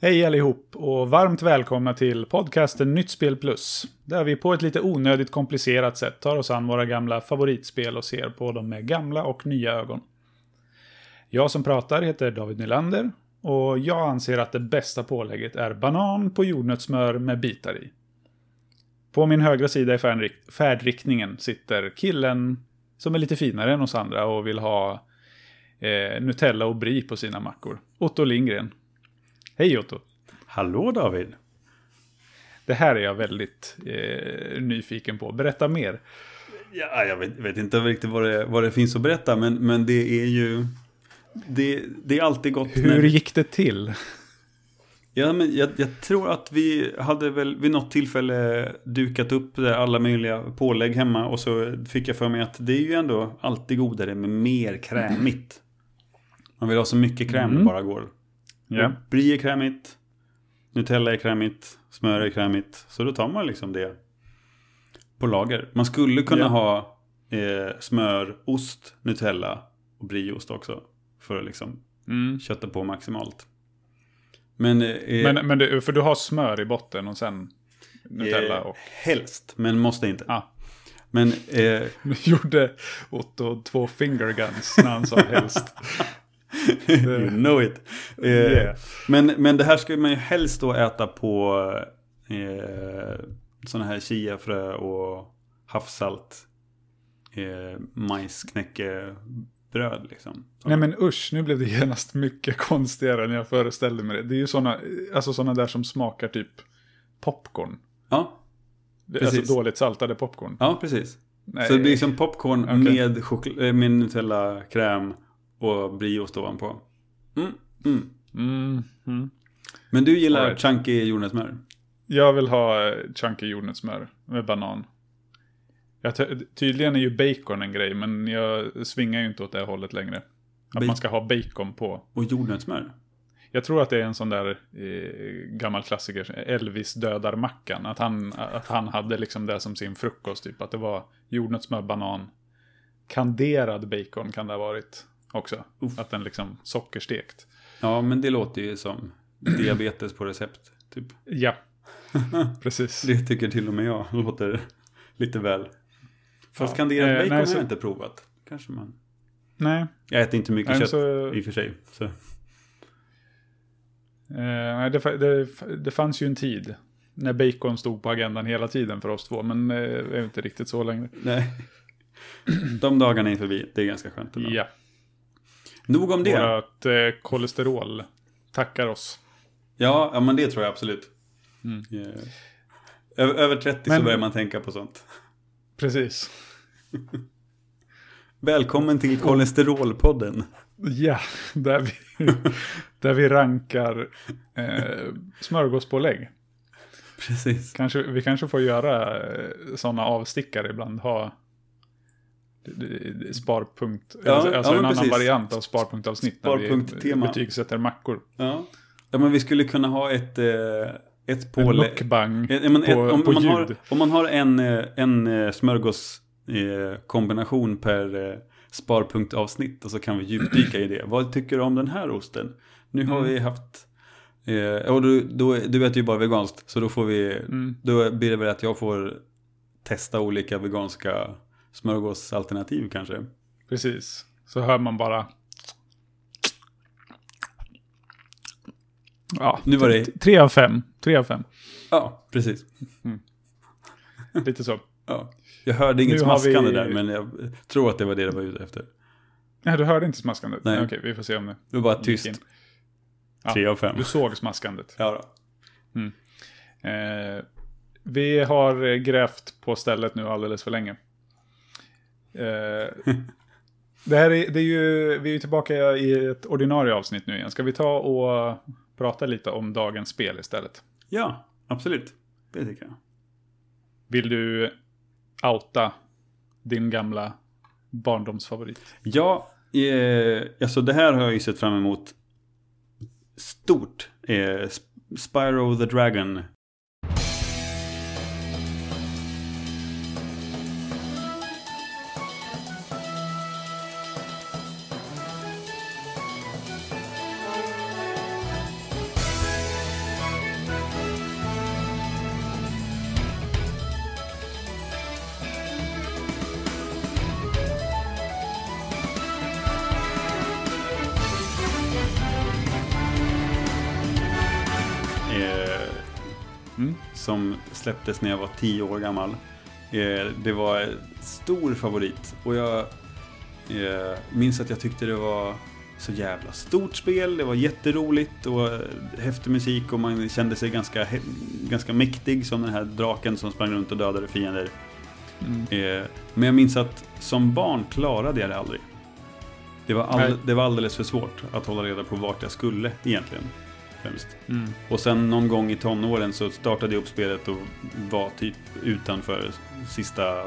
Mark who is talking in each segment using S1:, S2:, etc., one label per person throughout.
S1: Hej allihop och varmt välkomna till podcasten Nytt Spel Plus. Där vi på ett lite onödigt komplicerat sätt tar oss an våra gamla favoritspel och ser på dem med gamla och nya ögon. Jag som pratar heter David Nylander och jag anser att det bästa pålägget är banan på jordnötssmör med bitar i. På min högra sida i färdrikt färdriktningen sitter killen som är lite finare än oss andra och vill ha eh, Nutella och Brie på sina mackor. Otto Lindgren. Hej Otto!
S2: Hallå David!
S1: Det här är jag väldigt eh, nyfiken på. Berätta mer.
S2: Ja, jag vet, vet inte riktigt vad det, vad det finns att berätta, men, men det är ju... Det, det är alltid gott
S1: Hur
S2: när...
S1: gick det till?
S2: Ja, men jag, jag tror att vi hade väl vid något tillfälle dukat upp alla möjliga pålägg hemma och så fick jag för mig att det är ju ändå alltid godare med mer krämigt. Man vill ha så mycket kräm det
S1: Mm.
S2: bara går.
S1: Ja.
S2: Brie är krämigt. Nutella är krämigt. Smör är krämigt. Så då tar man liksom det på lager. Man skulle kunna
S1: Ja.
S2: ha eh, smör, ost, Nutella och brieost också. För att liksom
S1: Mm.
S2: kötta på maximalt. Men, eh,
S1: Men, men det, för du har smör i botten och sen Nutella
S2: eh,
S1: och...
S2: Helst, men måste inte.
S1: Ah.
S2: Men eh,
S1: gjorde Otto två finger guns när han sa helst.
S2: you know it. Eh,
S1: Yeah.
S2: men, men det här ska man ju helst då äta på eh, sådana här chiafrö och havssalt. Eh, majsknäckebröd liksom.
S1: Nej men usch, nu blev det genast mycket konstigare än jag föreställde mig det. Det är ju sådana, alltså sådana där som smakar typ popcorn.
S2: Ja,
S1: Det-
S2: Precis.
S1: Alltså dåligt saltade popcorn.
S2: ja precis.
S1: Nej.
S2: Så det blir som popcorn
S1: Okej.
S2: med, eh, med Nutella, kräm och brieost ovanpå. Mm, mm.
S1: Mm, mm.
S2: Men du gillar
S1: Alright.
S2: chunky jordnötssmör?
S1: Jag vill ha eh, chunky jordnötssmör med banan. Tydligen är ju bacon en grej, men jag svingar ju inte åt det hållet längre. Att
S2: Ba-
S1: man ska ha bacon på.
S2: Och jordnötssmör?
S1: Jag tror att det är en sån där eh, gammal klassiker, Elvis dödar mackan. Att han, att han hade liksom det som sin frukost, typ. Att det var jordnötssmör, banan, kanderad bacon kan det ha varit också.
S2: Uff.
S1: Att den liksom sockerstekt.
S2: Ja, men det låter ju som diabetes på recept. Typ.
S1: Ja, precis.
S2: Det tycker till och med jag låter lite väl. Fast
S1: Ja.
S2: kanderat
S1: Eh,
S2: bacon
S1: nej,
S2: har
S1: så-
S2: jag inte provat. Kanske man.
S1: Nej,
S2: Jag äter inte mycket
S1: Nej,
S2: kött
S1: så-
S2: i och för sig. Så.
S1: Eh, nej, det, det, det fanns ju en tid när bacon stod på agendan hela tiden för oss två, men eh, det är inte riktigt så längre.
S2: Nej. De dagarna är förbi. Det är ganska skönt ändå.
S1: Ja,
S2: Nog om det.
S1: vårt eh, kolesterol tackar oss.
S2: Ja, ja, men det tror jag absolut.
S1: Mm.
S2: Yeah. Över, över 30
S1: Men-
S2: så börjar man tänka på sånt.
S1: Precis.
S2: Välkommen till kolesterolpodden.
S1: Ja, där vi, där vi rankar eh, smörgåspålägg.
S2: Precis.
S1: Kanske, vi kanske får göra eh, sådana avstickare ibland. Ha sparpunkt,
S2: Ja,
S1: alltså, alltså
S2: ja,
S1: en annan
S2: precis.
S1: variant av sparpunktavsnitt. Där vi
S2: Sparpunkt-tema.
S1: betygsätter mackor.
S2: Ja. ja, men vi skulle kunna ha ett, eh, ett
S1: En
S2: pålägg.
S1: lockbang
S2: Ja,
S1: på,
S2: om,
S1: på
S2: om, man
S1: ljud.
S2: har, om man har en, eh, en eh, smörgås eh, kombination per sparpunktavsnitt och så kan vi djupdyka i det. Vad tycker du om den här osten? Nu har
S1: Mm.
S2: vi haft, eh, och du, då, du äter ju bara veganskt, så då får vi,
S1: Mm.
S2: då blir det väl att jag får testa olika veganska smörgåsalternativ kanske.
S1: Precis. Så hör man bara... Ja,
S2: Nu var det-
S1: tre av fem. Tre av fem.
S2: Ja, precis.
S1: Lite så.
S2: Ja. Jag hörde inget
S1: Nu
S2: smaskande
S1: vi-
S2: där, men jag tror att det var det det var ute efter.
S1: Nej, du hörde inte smaskandet?
S2: Nej.
S1: Okej, vi får se om det
S2: Det var bara tyst.
S1: Ja,
S2: Tre av fem.
S1: Du såg smaskandet.
S2: Ja då.
S1: Eh, vi har grävt på stället nu alldeles för länge. Eh, det här är, det är ju, vi är ju tillbaka i ett ordinarie avsnitt nu igen. Ska vi ta och prata lite om dagens spel istället?
S2: Ja, absolut. Det tycker jag.
S1: Vill du outa din gamla barndomsfavorit.
S2: Ja, eh, alltså det här har jag ju sett fram emot stort. Eh, Spyro the Dragon.
S1: Mm.
S2: som släpptes när jag var 10 år gammal. Eh, det var en stor favorit och jag eh, minns att jag tyckte det var så jävla stort spel. Det var jätteroligt och eh, häftig musik och man kände sig ganska, ganska mäktig som den här draken som sprang runt och dödade fiender.
S1: Mm.
S2: Eh, men jag minns att som barn klarade jag det aldrig. Det var, all, det var alldeles för svårt att hålla reda på vart jag skulle egentligen. Främst.
S1: Mm.
S2: Och sen någon gång i tonåren så startade jag upp spelet och var typ utanför sista,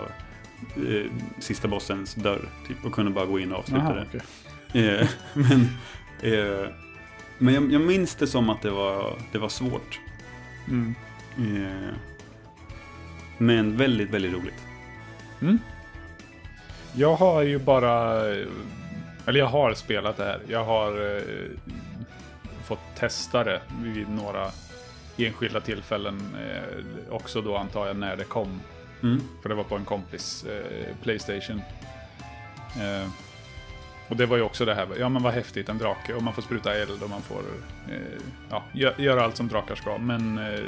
S2: eh, sista bossens dörr. Typ, och kunde bara gå in och avsluta
S1: Aha,
S2: det.
S1: okej.
S2: Eh, men eh, men jag, jag minns det som att det var, det var svårt.
S1: Mm.
S2: Eh, men väldigt, väldigt roligt.
S1: Mm. Jag har ju bara... Eller jag har spelat det här. Jag har eh, fått testa det vid några enskilda tillfällen. Eh, också då antar jag när det kom.
S2: Mm.
S1: För det var på en kompis eh, Playstation. Eh, och det var ju också det här, ja men vad häftigt, en drake och man får spruta eld och man får eh, ja, gö- göra allt som drakar ska. Men eh,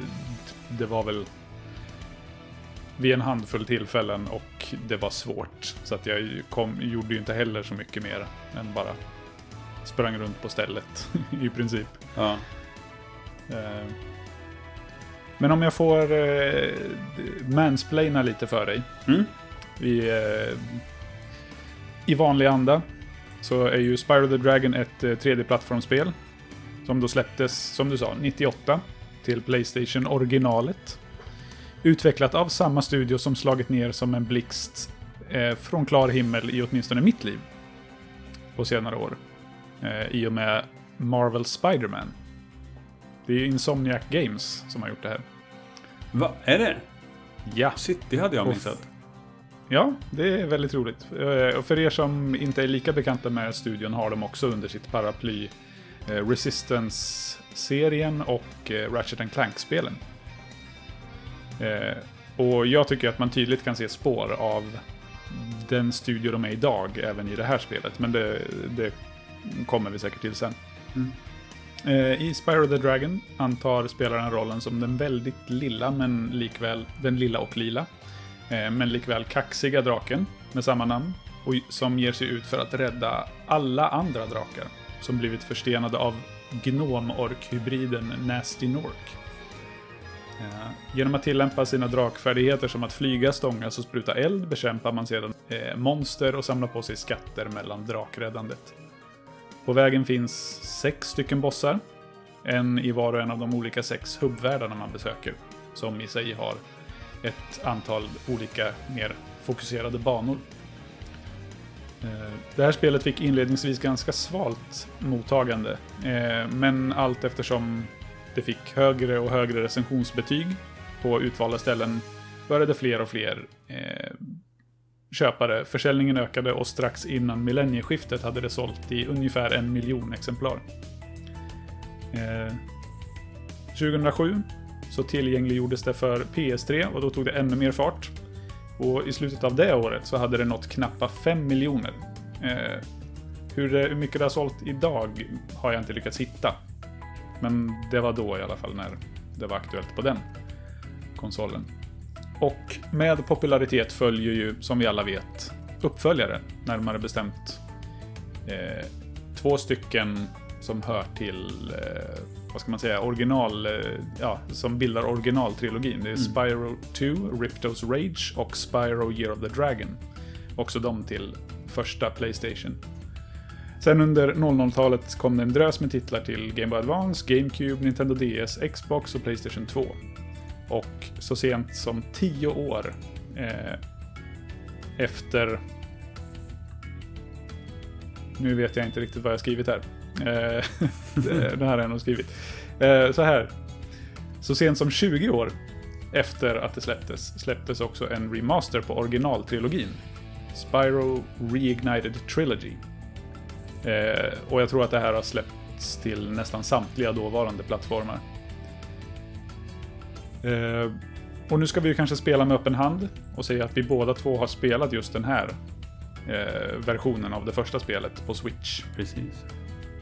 S1: det var väl vid en handfull tillfällen och det var svårt. Så att jag kom, gjorde ju inte heller så mycket mer än bara sprang runt på stället i princip.
S2: Ja.
S1: Eh, Men om jag får eh, mansplaina lite för dig.
S2: Mm.
S1: I, eh, I vanlig anda så är ju Spyro the Dragon ett eh, 3D-plattformsspel. Som då släpptes, som du sa, 98 till Playstation originalet. Utvecklat av samma studio som slagit ner som en blixt eh, från klar himmel i åtminstone mitt liv. På senare år. Eh, I och med Marvel Spider-Man. Det är Insomniac Games som har gjort det här.
S2: Va, är det?
S1: Ja.
S2: Shit, det hade jag missat.
S1: Ja, det är väldigt roligt. Eh, Och för er som inte är lika bekanta med studion har de också under sitt paraply eh, Resistance-serien och eh, Ratchet Clank-spelen. Och jag tycker att man tydligt kan se spår av den studio de är idag, även i det här spelet. Men det, det kommer vi säkert till sen.
S2: Mm.
S1: Eh, I Spyro the Dragon antar spelaren rollen som den väldigt lilla, men likväl den lilla och lila. Eh, men likväl kaxiga draken med samma namn. Och som ger sig ut för att rädda alla andra drakar. Som blivit förstenade av gnom-ork-hybriden Nasty Nork. Eh, Genom att tillämpa sina drakfärdigheter som att flyga, stångas och spruta eld bekämpar man sedan monster och samlar på sig skatter mellan drakräddandet. På vägen finns sex stycken bossar. En i var och en av de olika sex hubbvärldarna man besöker. Som i sig har ett antal olika mer fokuserade banor. Eh, det här spelet fick inledningsvis ganska svalt mottagande. Eh, men allt eftersom det fick högre och högre recensionsbetyg på utvalda ställen började fler och fler eh, köpare. Försäljningen ökade och strax innan millennieskiftet hade det sålt i ungefär en miljon exemplar. Eh, 2007 så tillgängliggjordes det för PS3 och då tog det ännu mer fart. Och i slutet av det året så hade det nått knappa 5 miljoner. Eh, hur, det, hur mycket det har sålt idag har jag inte lyckats hitta. Men det var då i alla fall när det var aktuellt på den konsolen. Och med popularitet följer ju, som vi alla vet, uppföljare. Närmare bestämt eh, två stycken som hör till, eh, vad ska man säga, original, eh, ja, som bildar originaltrilogin. Det är Spyro 2, Riptos Rage och Spyro Year of the Dragon. Också de till första Playstation. Sen under 00-talet kom det en drös med titlar till Game Boy Advance, GameCube, Nintendo DS, Xbox och Playstation 2. Och så sent som 10 år eh, efter... Nu vet jag inte riktigt vad jag skrivit här. Eh, det det här har jag nog skrivit. Eh, Så här. Så sent som 20 år efter att det släpptes, släpptes också en remaster på originaltrilogin. Spyro Reignited Trilogy. Eh, och jag tror att det här har släppts till nästan samtliga dåvarande plattformar. Eh, och nu ska vi ju kanske spela med öppen hand och säga att vi båda två har spelat just den här eh, versionen av det första spelet på Switch.
S2: Precis.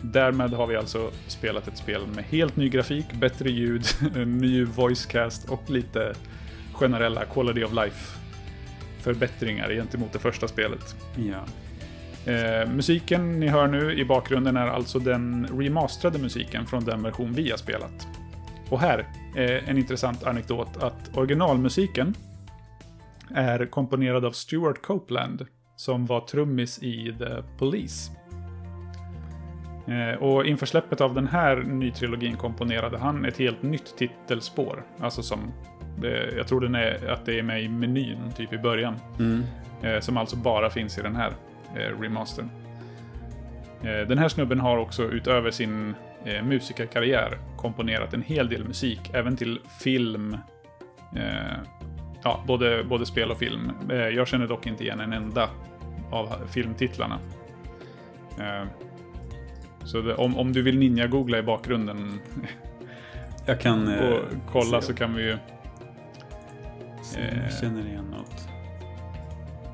S1: Därmed har vi alltså spelat ett spel med helt ny grafik, bättre ljud, ny voicecast och lite generella quality of life förbättringar gentemot det första spelet.
S2: Ja.
S1: Eh, musiken ni hör nu i bakgrunden är alltså den remasterade musiken från den version vi har spelat. Och här är en intressant anekdot att originalmusiken är komponerad av Stuart Copeland som var trummis i The Police. Eh, och inför släppet av den här nytrilogin komponerade han ett helt nytt titelspår. Alltså som, jag tror den är, att det är med i menyn typ i början.
S2: Mm.
S1: Eh, som alltså bara finns i den här eh, remastern. Den här snubben har också utöver sin eh, musikerkarriär komponerat en hel del musik, även till film. Eh, ja, både, både spel och film. Eh, jag känner dock inte igen en enda av filmtitlarna. Eh, så det, om, om du vill ninja-googla i bakgrunden
S2: Jag kan... eh,
S1: och kolla
S2: se-
S1: så kan vi ju
S2: se-
S1: eh,
S2: Jag känner igen något.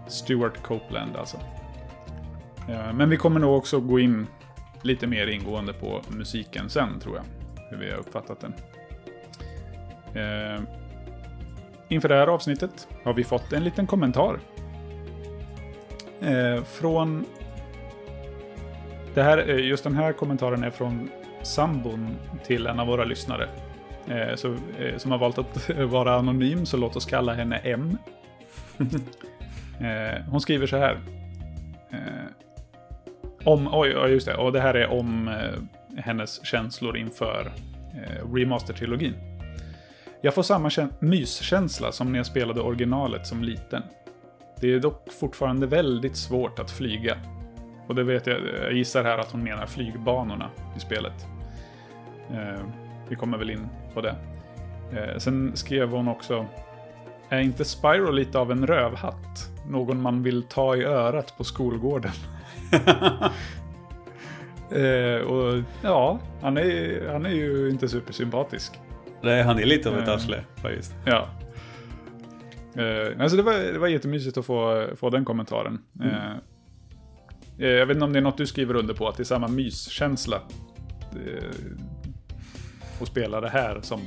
S1: Stuart Copeland alltså. Men vi kommer nog också gå in lite mer ingående på musiken sen, tror jag. Hur vi har uppfattat den. Eh, Inför det här avsnittet har vi fått en liten kommentar. Eh, Från... Det här, eh, just den här kommentaren är från sambon till en av våra lyssnare. Eh, Så, eh, som har valt att vara anonym, så låt oss kalla henne M. Eh, hon skriver så här. Eh, om, oj, ja, just det. Och det här är om eh, hennes känslor inför eh, remaster-trilogin. Jag får samma kän- myskänsla som när jag spelade originalet som liten. Det är dock fortfarande väldigt svårt att flyga. Och det vet jag, jag gissar här att hon menar flygbanorna i spelet. Eh, vi kommer väl in på det. Eh, sen skrev hon också är inte Spyro lite av en rövhatt? Någon man vill ta i örat på skolgården? eh, och ja, han är, han är ju inte supersympatisk.
S2: Nej, han är lite av ett
S1: Eh.
S2: arsle faktiskt.
S1: Ja. Eh, alltså det, var, det var jättemysigt att få, få den kommentaren.
S2: Mm.
S1: Eh, eh, jag vet inte om det är något du skriver under på, att det är samma myskänsla. Eh, att spela det här som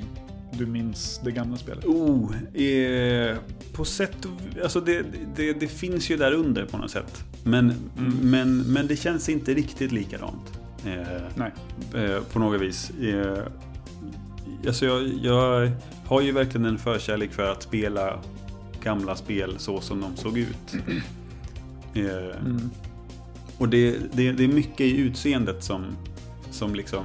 S1: du minns det gamla spelet.
S2: Oh, eh, på sätt och Alltså det, det, det finns ju där under på något sätt. Men,
S1: Mm.
S2: men, men det känns inte riktigt likadant. Eh,
S1: Nej.
S2: eh, på något vis. Eh, alltså jag, jag har ju verkligen en förkärlek för att spela gamla spel så som de såg ut. Eh,
S1: Mm.
S2: och det, det, det är mycket i utseendet som, som liksom...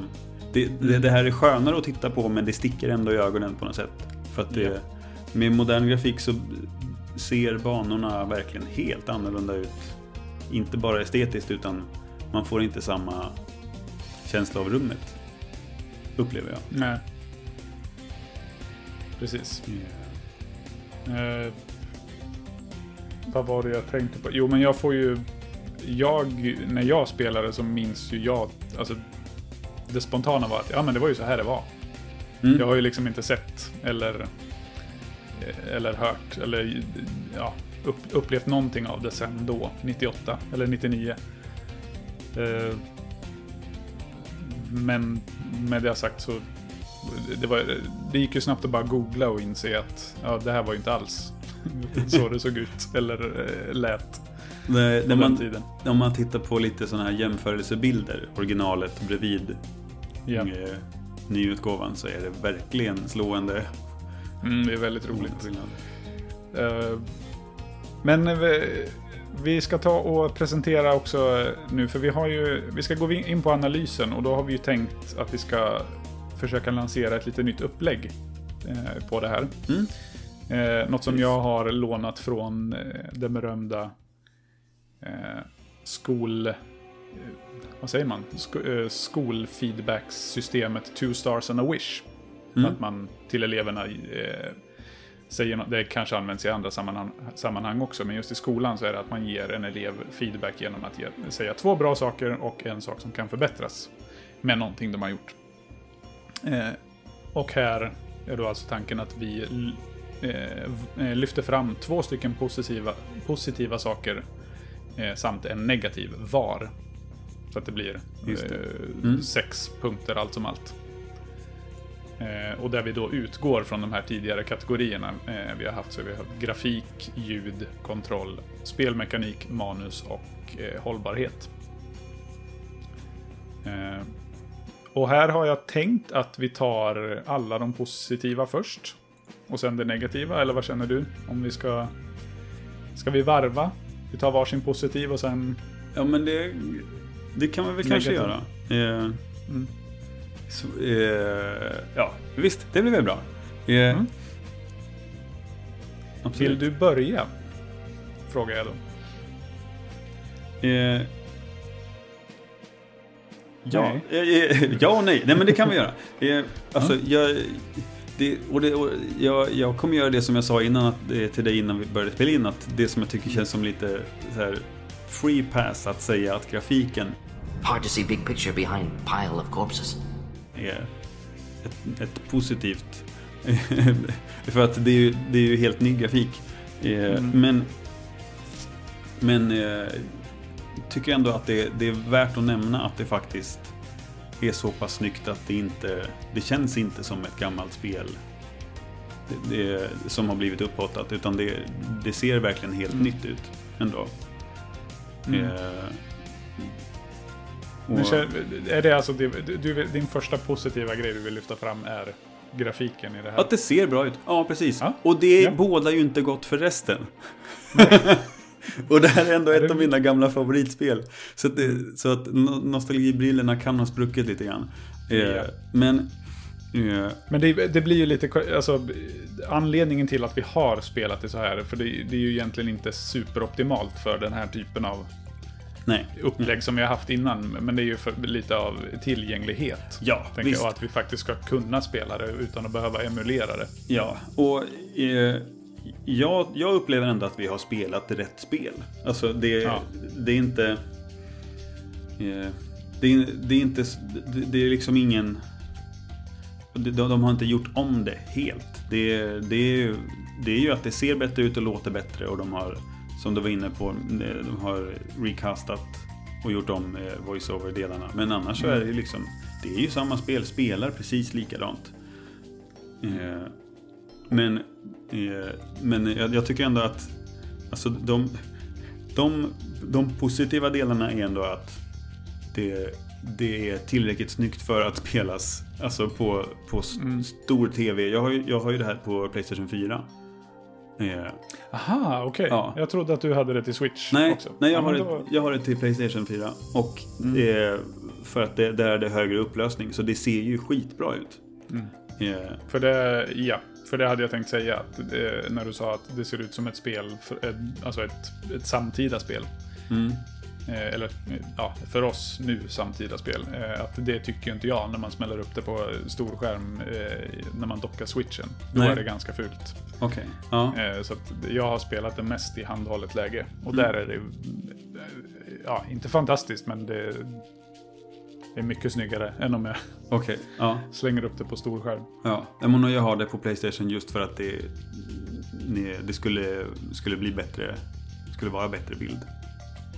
S2: Det, det, det här är skönare att titta på men det sticker ändå i ögonen på något sätt. För att det,
S1: Ja.
S2: med modern grafik så ser banorna verkligen helt annorlunda ut. Inte bara estetiskt utan man får inte samma känsla av rummet. Upplever jag.
S1: Nej. Precis. Eh, vad var det jag tänkte på? Jo, men jag får ju... Jag, när jag spelade så minns ju jag... Alltså, det spontana var att ja, men det var ju så här det var.
S2: Mm.
S1: Jag har ju liksom inte sett eller, eller hört eller ja, upp, upplevt någonting av det sen då, 98 eller 99. Eh, Men med det sagt så det, var, det gick ju snabbt att bara googla och inse att ja, det här var ju inte alls så det såg ut eller eh, lät på
S2: när man,
S1: tiden.
S2: om man tittar på lite sådana här jämförelsebilder, originalet bredvid Eh, nyutgåvan så är det verkligen slående
S1: Mm, det är väldigt roligt. Eh, Men eh, vi, vi ska ta och presentera också nu, för vi har ju, vi ska gå in på analysen och då har vi ju tänkt att vi ska försöka lansera ett lite nytt upplägg eh, på det här.
S2: Mm.
S1: Eh, något som jag har lånat från det berömda skol... Vad säger man? Sk eh, skolfeedbackssystemet Two Stars and a Wish.
S2: Mm.
S1: Att man till eleverna eh, säger något, det kanske används i andra sammanhang, sammanhang också, men just i skolan så är det att man ger en elev feedback genom att ge, säga två bra saker och en sak som kan förbättras med någonting de har gjort. Eh, och här är då alltså tanken att vi eh, eh, lyfter fram två stycken positiva, positiva saker eh, samt en negativ var. Så att det blir
S2: det.
S1: eh,
S2: Mm.
S1: sex punkter allt som allt. Eh, och där vi då utgår från de här tidigare kategorierna eh, vi har haft. Så vi har haft grafik, ljud, kontroll, spelmekanik, manus och hållbarhet. Och här har jag tänkt att vi tar alla de positiva först. Och sen det negativa, eller vad känner du? Om vi ska... Ska vi varva? Vi tar varsin positiv och sen...
S2: Ja, men det, det kan man väl kanske göra. Eh,
S1: Mm.
S2: så, eh, ja, visst, det blir väl bra. Eh,
S1: Mm. Vill du börja? Frågar jag då.
S2: Eh, ja,
S1: Nej.
S2: eh, eh, ja och nej. Nej, men det kan vi göra. Alltså, jag, det, och det, och jag, jag kommer göra det som jag sa innan att, till dig innan vi började spela in. Att det som jag tycker känns som lite så här, free pass att säga att grafiken
S3: Hard to see big picture behind pile of corpses.
S2: är ett, ett positivt. För att det är ju, det är ju helt ny grafik.
S1: Mm.
S2: Men, men eh, tycker ändå att det, det är värt att nämna att det faktiskt är så pass snyggt att det inte, det känns inte som ett gammalt spel det, det, som har blivit upphottat utan det, det ser verkligen helt
S1: Mm.
S2: nytt ut ändå.
S1: Mm.
S2: Eh,
S1: Men är det alltså du, din första positiva grej du vill lyfta fram är grafiken i det här?
S2: Att det ser bra ut. Ja, precis.
S1: Ja.
S2: Och det
S1: Ja.
S2: bådar ju inte gott för resten. och det här är ändå
S1: Är
S2: ett
S1: det-
S2: av mina gamla favoritspel. Så att, det, så att no- nostalgibrillorna kan ha spruckit lite grann. Eh,
S1: Ja.
S2: Men... Eh,
S1: Men det, det blir ju lite, alltså anledningen till att vi har spelat det så här, för det, det är ju egentligen inte superoptimalt för den här typen av
S2: nej.
S1: upplägg som vi har haft innan. Men det är ju för lite av tillgänglighet.
S2: Ja,
S1: tänker
S2: visst.
S1: jag, och att vi faktiskt ska kunna spela det utan att behöva emulera det.
S2: Ja, och eh, jag, jag upplever ändå att vi har spelat rätt spel. Alltså det,
S1: Ja.
S2: det är inte... Eh, det, är, det är inte... Det, det är liksom ingen... De, de har inte gjort om det helt. Det, det, det är ju att det ser bättre ut och låter bättre och de har, som du var inne på, de har recastat och gjort om eh, voice-over-delarna. Men annars så är det ju liksom, det är ju samma spel, spelar precis likadant. Eh, men, eh, men jag, tycker ändå att alltså de, de, de positiva delarna är ändå att det, det är tillräckligt snyggt för att spelas alltså på, på
S1: Mm.
S2: stor tv. Jag har, ju, jag har ju det här på Playstation 4. Eh,
S1: Aha, okej.
S2: Ja.
S1: Jag trodde att du hade det till Switch
S2: nej,
S1: också.
S2: nej jag,
S1: Ja,
S2: har det,
S1: då-
S2: jag har det till Playstation 4. Och
S1: Mm.
S2: för att det, där är det högre upplösning. Så det ser ju skitbra ut.
S1: Mm.
S2: Eh,
S1: För det, ja, för det hade jag tänkt säga. Att det, när du sa att det ser ut som ett spel, ett, alltså ett, ett samtida spel.
S2: mm.
S1: Eh, eller ja, för oss nu samtida spel. Eh, att det tycker inte jag när man smäller upp det på stor skärm eh, när man dockar switchen. Då
S2: Nej.
S1: är det ganska fult.
S2: Okej. Ja.
S1: Så jag har spelat det mest i handhållet läge. Och
S2: Mm.
S1: där är det, ja, inte fantastiskt, men det, det är mycket snyggare än om jag
S2: Okej. Ja.
S1: slänger upp det på stor skärm.
S2: Ja, men jag har det på Playstation just för att det, det, det skulle, skulle bli bättre, skulle vara bättre bild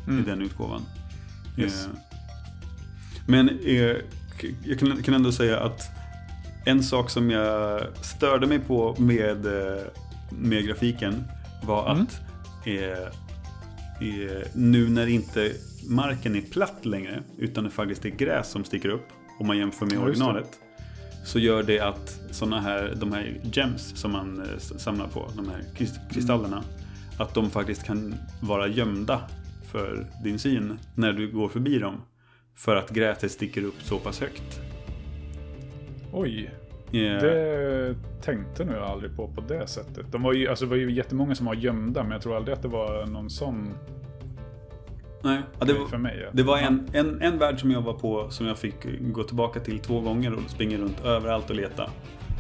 S1: Mm.
S2: i den utgåvan.
S1: Yes.
S2: Eh, Men eh, jag kan, kan ändå säga att en sak som jag störde mig på med, eh, med grafiken var
S1: Mm.
S2: att nu när inte marken är platt längre utan det faktiskt är gräs som sticker upp om man jämför med
S1: Ja,
S2: originalet så gör det att såna här, de här gems som man samlar på, de här krist- kristallerna, att de faktiskt kan vara gömda för din syn när du går förbi dem. För att gräset sticker upp så pass högt.
S1: Oj.
S2: Eh,
S1: Det tänkte nog jag aldrig på på det sättet. De var ju, alltså, det var ju jättemånga som var gömda, men jag tror aldrig att det var någon sån
S2: nej. Ja, det, var-
S1: mig.
S2: Det var en, en, en värld som jag var på som jag fick gå tillbaka till två gånger och springa runt överallt och leta.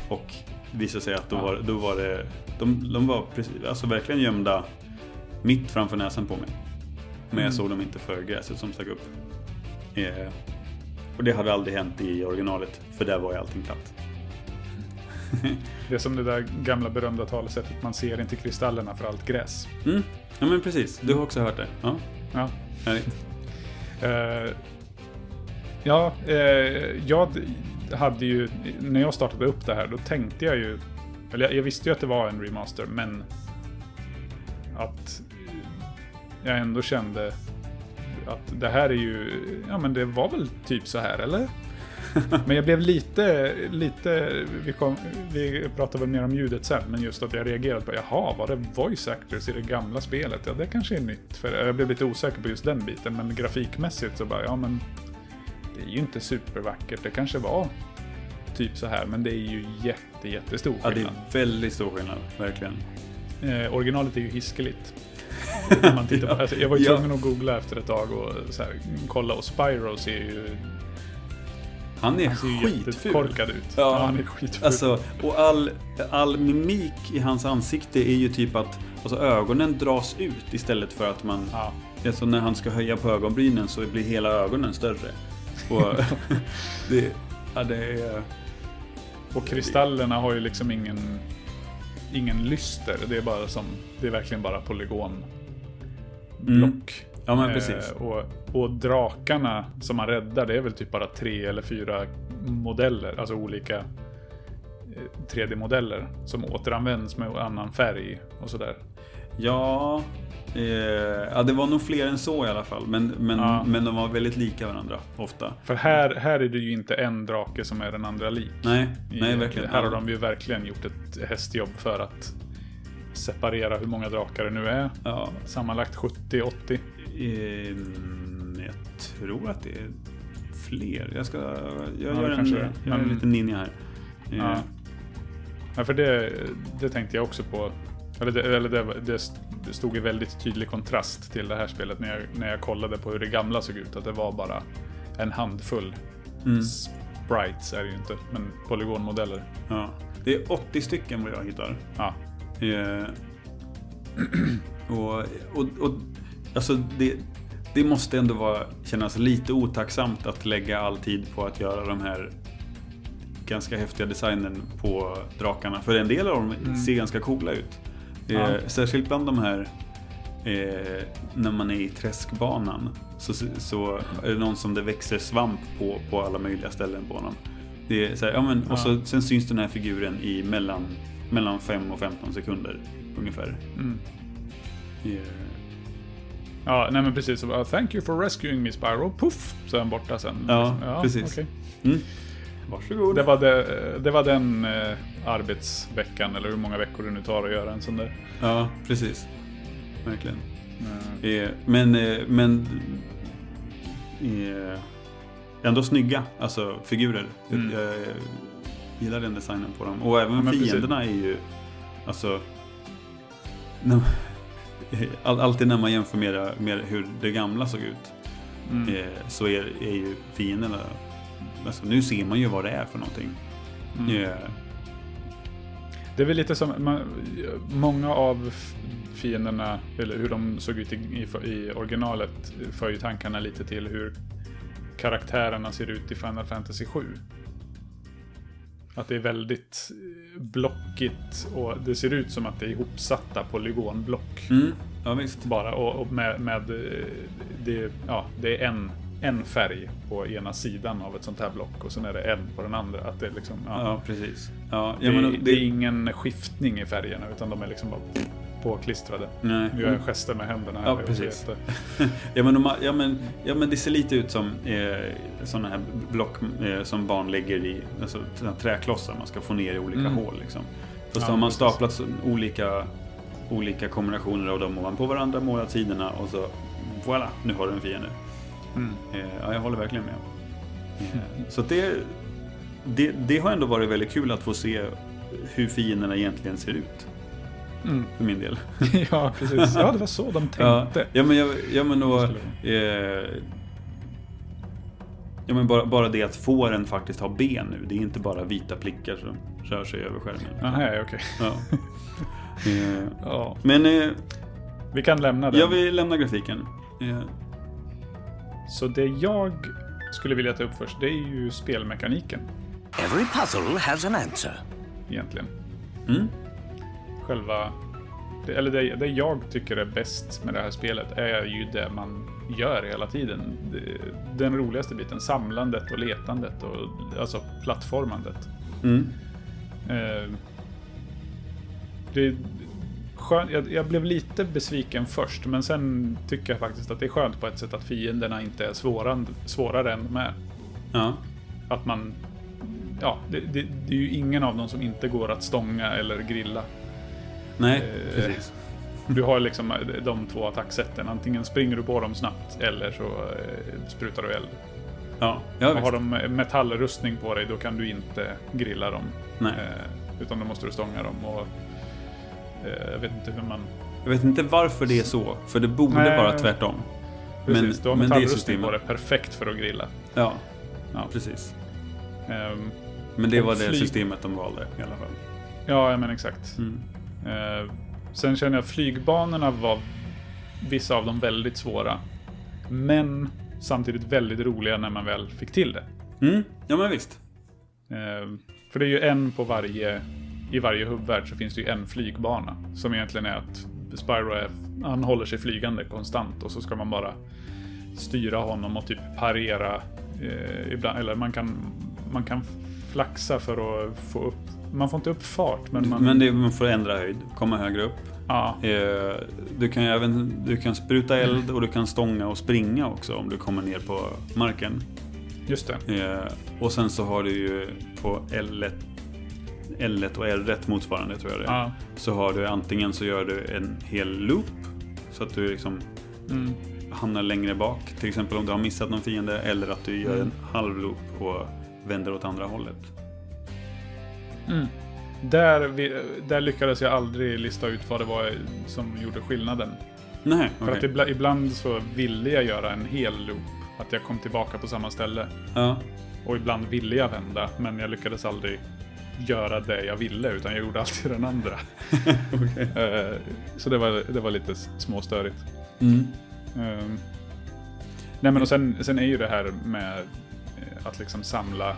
S2: Och visade sig att då
S1: Ja.
S2: var, då var det... De, de var precis, alltså verkligen gömda mitt framför näsan på mig. Men jag
S1: Mm.
S2: såg dem inte för gräset som stack upp. Eh, och det hade aldrig hänt i originalet, för där var ju allting platt.
S1: Det är som det där gamla berömda talesättet, man ser inte kristallerna för allt gräs.
S2: Mm. Ja men precis, du har också hört det? Ja,
S1: Ja,
S2: härligt.
S1: Eh, ja, eh, jag hade ju, när jag startade upp det här, då tänkte jag ju, eller jag, jag visste ju att det var en remaster, men att jag ändå kände att det här är ju, ja men det var väl typ så här, eller? Men jag blev lite, lite, vi, kom, vi pratar väl mer om ljudet sen, men just att jag reagerade på, jaha, var det voice actors i det gamla spelet? Ja, det kanske är nytt. För jag blev lite osäker på just den biten, men grafikmässigt så bara, ja men det är ju inte supervackert. Det kanske var typ så här, men det är ju jätte, jättestor
S2: Ja, det
S1: skillnad.
S2: är väldigt stor skillnad, verkligen.
S1: Eh, originalet är ju hiskeligt. Man tittar på, alltså, jag var ju tvungen att googla efter ett tag och så här, kolla och Spyro ser ju,
S2: Han är
S1: han
S2: skitful.
S1: jättekorkad ut.
S2: Ja.
S1: han är skitful.
S2: Alltså, och all, all mimik i hans ansikte är ju typ att alltså, ögonen dras ut istället för att man...
S1: ja.
S2: Alltså när han ska höja på ögonbrynen så blir hela ögonen större. Och det, ja, det är...
S1: Och kristallerna har ju liksom ingen, ingen lyster. Det är bara som, det är verkligen bara polygonblock.
S2: Mm. Ja men precis.
S1: Eh, och, och drakarna som man räddar, det är väl typ bara tre eller fyra modeller, alltså olika eh, 3D-modeller som återanvänds med annan färg och sådär.
S2: Ja, eh, ja, det var nog fler än så i alla fall. Men, men,
S1: Ja.
S2: men de var väldigt lika varandra ofta.
S1: För här, här är det ju inte en drake som är den andra lik.
S2: Nej,
S1: I-
S2: nej verkligen.
S1: Här har de ju verkligen gjort ett hästjobb för att separera hur många drakar det nu är.
S2: Ja,
S1: Sammanlagt 70-80.
S2: ehm, jag tror att det är fler. Jag ska... Jag
S1: Ja,
S2: gör en, jag gör en
S1: Men-
S2: liten ninja här. Eh,
S1: Ja. Ja, för det, det tänkte jag också på. Eller, det, eller det, det stod i väldigt tydlig kontrast till det här spelet när jag, när jag kollade på hur det gamla såg ut. Att det var bara en handfull
S2: Mm.
S1: sprites, är det ju inte, men polygonmodeller.
S2: Ja. Det är 80 stycken vad jag hittar.
S1: Ja,
S2: Eh, och, och, och alltså det, det måste ändå vara, kännas lite otacksamt att lägga all tid på att göra de här ganska häftiga designen på drakarna. För en del av dem ser ganska coola ut. Eh,
S1: Ja.
S2: Särskilt bland de här eh, när man är i träskbanan så, så är det någon som det växer svamp på, på alla möjliga ställen på honom. Det är så här, ja, men, och så,
S1: Ja.
S2: sen syns den här figuren i mellan, mellan 5 och 15 sekunder ungefär.
S1: mm.
S2: Eh,
S1: ja nej men precis. Bara, Thank you for rescuing me Spyro. Puff! Så är han borta sen.
S2: Ja, precis.
S1: okej.
S2: Mm. Varsågod.
S1: Det, var det, det var den eh, arbetsveckan, eller hur många veckor det nu tar att göra en sån där.
S2: Ja, precis. Verkligen.
S1: Eh,
S2: Eh, men eh, men eh, ändå snygga alltså, figurer.
S1: Mm.
S2: Gillar den designen på dem. Och även
S1: Ja, men precis.
S2: fienderna är ju... Alltså... när- all- Alltid när man jämför med, med hur det gamla såg ut
S1: mm.
S2: eh, så är, är ju fienderna... Alltså, nu ser man ju vad det är för någonting.
S1: Mm.
S2: Eh,
S1: Det är väl lite som, man, många av fienderna, eller hur de såg ut i, i, i originalet, för ju tankarna lite till hur karaktärerna ser ut i Final Fantasy 7. Att det är väldigt eh, blockigt och det ser ut som att det är ihopsatta polygonblock.
S2: mm, ja, visst.
S1: Bara och, och med, med eh, det, ja, det är en, en färg på ena sidan av ett sånt här block och sen är det en på den andra. Att det är liksom, ja,
S2: Ja, precis. Ja,
S1: det,
S2: men,
S1: är- det är ingen skiftning i färgerna utan de är liksom bara påklistrade.
S2: nej.
S1: Gör gester med händerna.
S2: Ja, precis. Ja men, de, ja, men, ja men det ser lite ut som eh, sådana här block eh, som barn lägger i, alltså träklossar man ska få ner i olika
S1: Mm.
S2: hål liksom. Fast
S1: Ja,
S2: har man
S1: precis.
S2: staplat olika, olika kombinationer av dem ovanpå varandra, målat sidorna och så voilà, nu har du en fiende.
S1: Mm.
S2: Eh, ja, jag håller verkligen med. Eh, så det, det, det har ändå varit väldigt kul att få se hur fienderna egentligen ser ut.
S1: Mm.
S2: För min del.
S1: ja, precis. Ja, det var så de
S2: Ja,
S1: tänkte.
S2: ja men, jag, ja, men då, eh, ja, men bara, bara det att fåren faktiskt har ben nu. Det är inte bara vita prickar som rör sig över skärmen.
S1: Aha, okej.
S2: Ja. Eh,
S1: Ja,
S2: men eh,
S1: vi kan lämna den.
S2: jag vill lämna grafiken. Eh,
S1: Så det jag skulle vilja ta upp först, det är ju spelmekaniken
S4: Every puzzle has an answer.
S1: egentligen.
S2: mm,
S1: Själva... Eller det, det jag tycker är bäst med det här spelet är ju det man gör hela tiden. Den roligaste biten, samlandet och letandet och alltså plattformandet.
S2: mm,
S1: Eh, det är skönt, jag, jag blev lite besviken först, men sen tycker jag faktiskt att det är skönt på ett sätt att fienderna inte är svårare, svårare än de är.
S2: ja.
S1: Att man... Ja, det, det, det är ju ingen av dem som inte går att stånga eller grilla.
S2: Nej,
S1: Eh,
S2: precis.
S1: Du har liksom de två attacksätten. Antingen springer du på dem snabbt eller så eh, sprutar du eld.
S2: Ja, ja
S1: har de metallrustning på dig då kan du inte grilla dem.
S2: Nej.
S1: Eh, utan då måste du stånga dem. Och, eh, jag vet inte hur man...
S2: Jag vet inte varför det är så. För det borde
S1: Nej.
S2: vara tvärtom.
S1: Precis, du har
S2: men det är
S1: metallrustning på dig. Perfekt för att grilla.
S2: Ja,
S1: Ja.
S2: precis.
S1: Ehm,
S2: Men det var det systemet de valde i alla fall.
S1: ja, men exakt.
S2: Mm.
S1: Eh, sen känner jag flygbanorna var vissa av dem väldigt svåra. Men samtidigt väldigt roliga när man väl fick till det.
S2: Mm. Ja, men visst.
S1: Eh, för det är ju en på varje... I varje hubbvärld så finns det ju en flygbana. Som egentligen är att Spyro är, han håller sig flygande konstant och så ska man bara styra honom och typ parera. Eh, ibland, eller man kan, man kan flaxa för att få upp... Man får inte upp fart men man...
S2: Men det, man får ändra höjd, komma högre upp.
S1: ja,
S2: Eh, du kan även du kan spruta eld och du kan stånga och springa också om du kommer ner på marken.
S1: just det.
S2: Eh, och sen så har du ju på L1, L1 och R1 motsvarande tror jag det är.
S1: Ja.
S2: Så har du antingen så gör du en hel loop. Så att du liksom
S1: Mm.
S2: hamnar längre bak. Till exempel om du har missat någon fiende. Eller att du gör
S1: Mm.
S2: en halv loop och vänder åt andra hållet.
S1: Där, vi, där lyckades jag aldrig lista ut vad det var som gjorde skillnaden.
S2: Nej,
S1: För att ibla, ibland så ville jag göra en hel loop. Att jag kom tillbaka på samma ställe.
S2: Ja.
S1: Och ibland ville jag vända, men jag lyckades aldrig göra det jag ville, utan jag gjorde alltid den andra. Eh, så det var, det var lite småstörigt.
S2: Mm.
S1: Ehm, nej men och sen, sen är ju det här med att liksom samla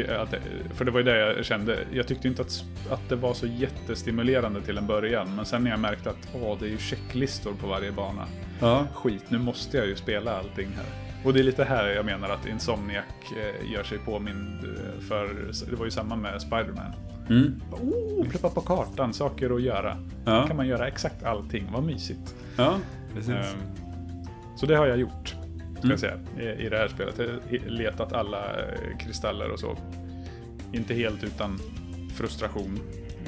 S1: att, det- för det var ju det jag kände. Jag tyckte inte att, att det var så jättestimulerande till en början. Men sen när jag märkte att åh, det är ju checklistor på varje bana.
S2: Ja.
S1: Skit, nu måste jag ju spela allting här. Och det är lite här jag menar att Insomniac eh, gör sig påmind eh, för. Det var ju samma med Spiderman.
S2: Mm.
S1: Oh, pluppa på kartan, saker att göra.
S2: Ja.
S1: kan man göra exakt allting, vad mysigt.
S2: Ja, precis.
S1: Ehm, så det har jag gjort, ska
S2: Mm.
S1: jag säga, i, i det här spelet. Jag letat alla eh, kristaller och så. Inte helt utan frustration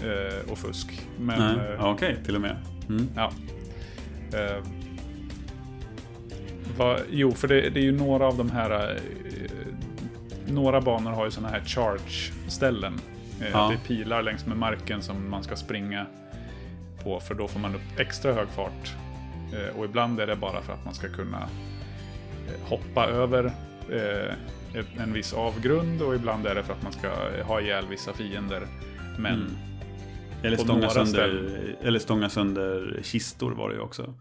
S1: eh, och fusk. Men
S2: Nej.
S1: eh,
S2: Okej, till och med. Mm.
S1: ja. Eh, vad- jo, för det, det är ju några av de här... Eh, några banor har ju såna här charge-ställen. Eh,
S2: Ja.
S1: Det är pilar längs med marken som man ska springa på, för då får man upp extra hög fart. Och ibland är det bara för att man ska kunna hoppa över eh, en viss avgrund och ibland är det för att man ska ha ihjäl vissa fiender. Men
S2: Mm. Eller stånga, sönder, eller stånga sönder kistor var det ju också.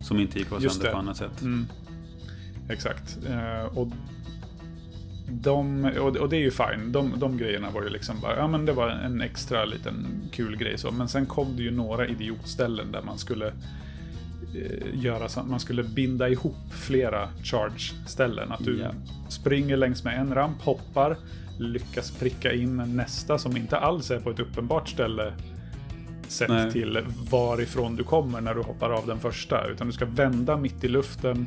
S2: Som inte gick att sönder
S1: det.
S2: på annat sätt.
S1: Mm. Exakt. Eh, och, de, och, det är ju fine. De, de grejerna var ju liksom bara, ja men det var en extra liten kul grej så. Men sen kom det ju några idiotställen där man skulle eh, göra så, man skulle binda ihop flera charge-ställen. Att du
S2: Ja.
S1: springer längs med en ramp, hoppar, lyckas pricka in nästa som inte alls är på ett uppenbart ställe sett
S2: Nej.
S1: till varifrån du kommer när du hoppar av den första. Utan du ska vända mitt i luften.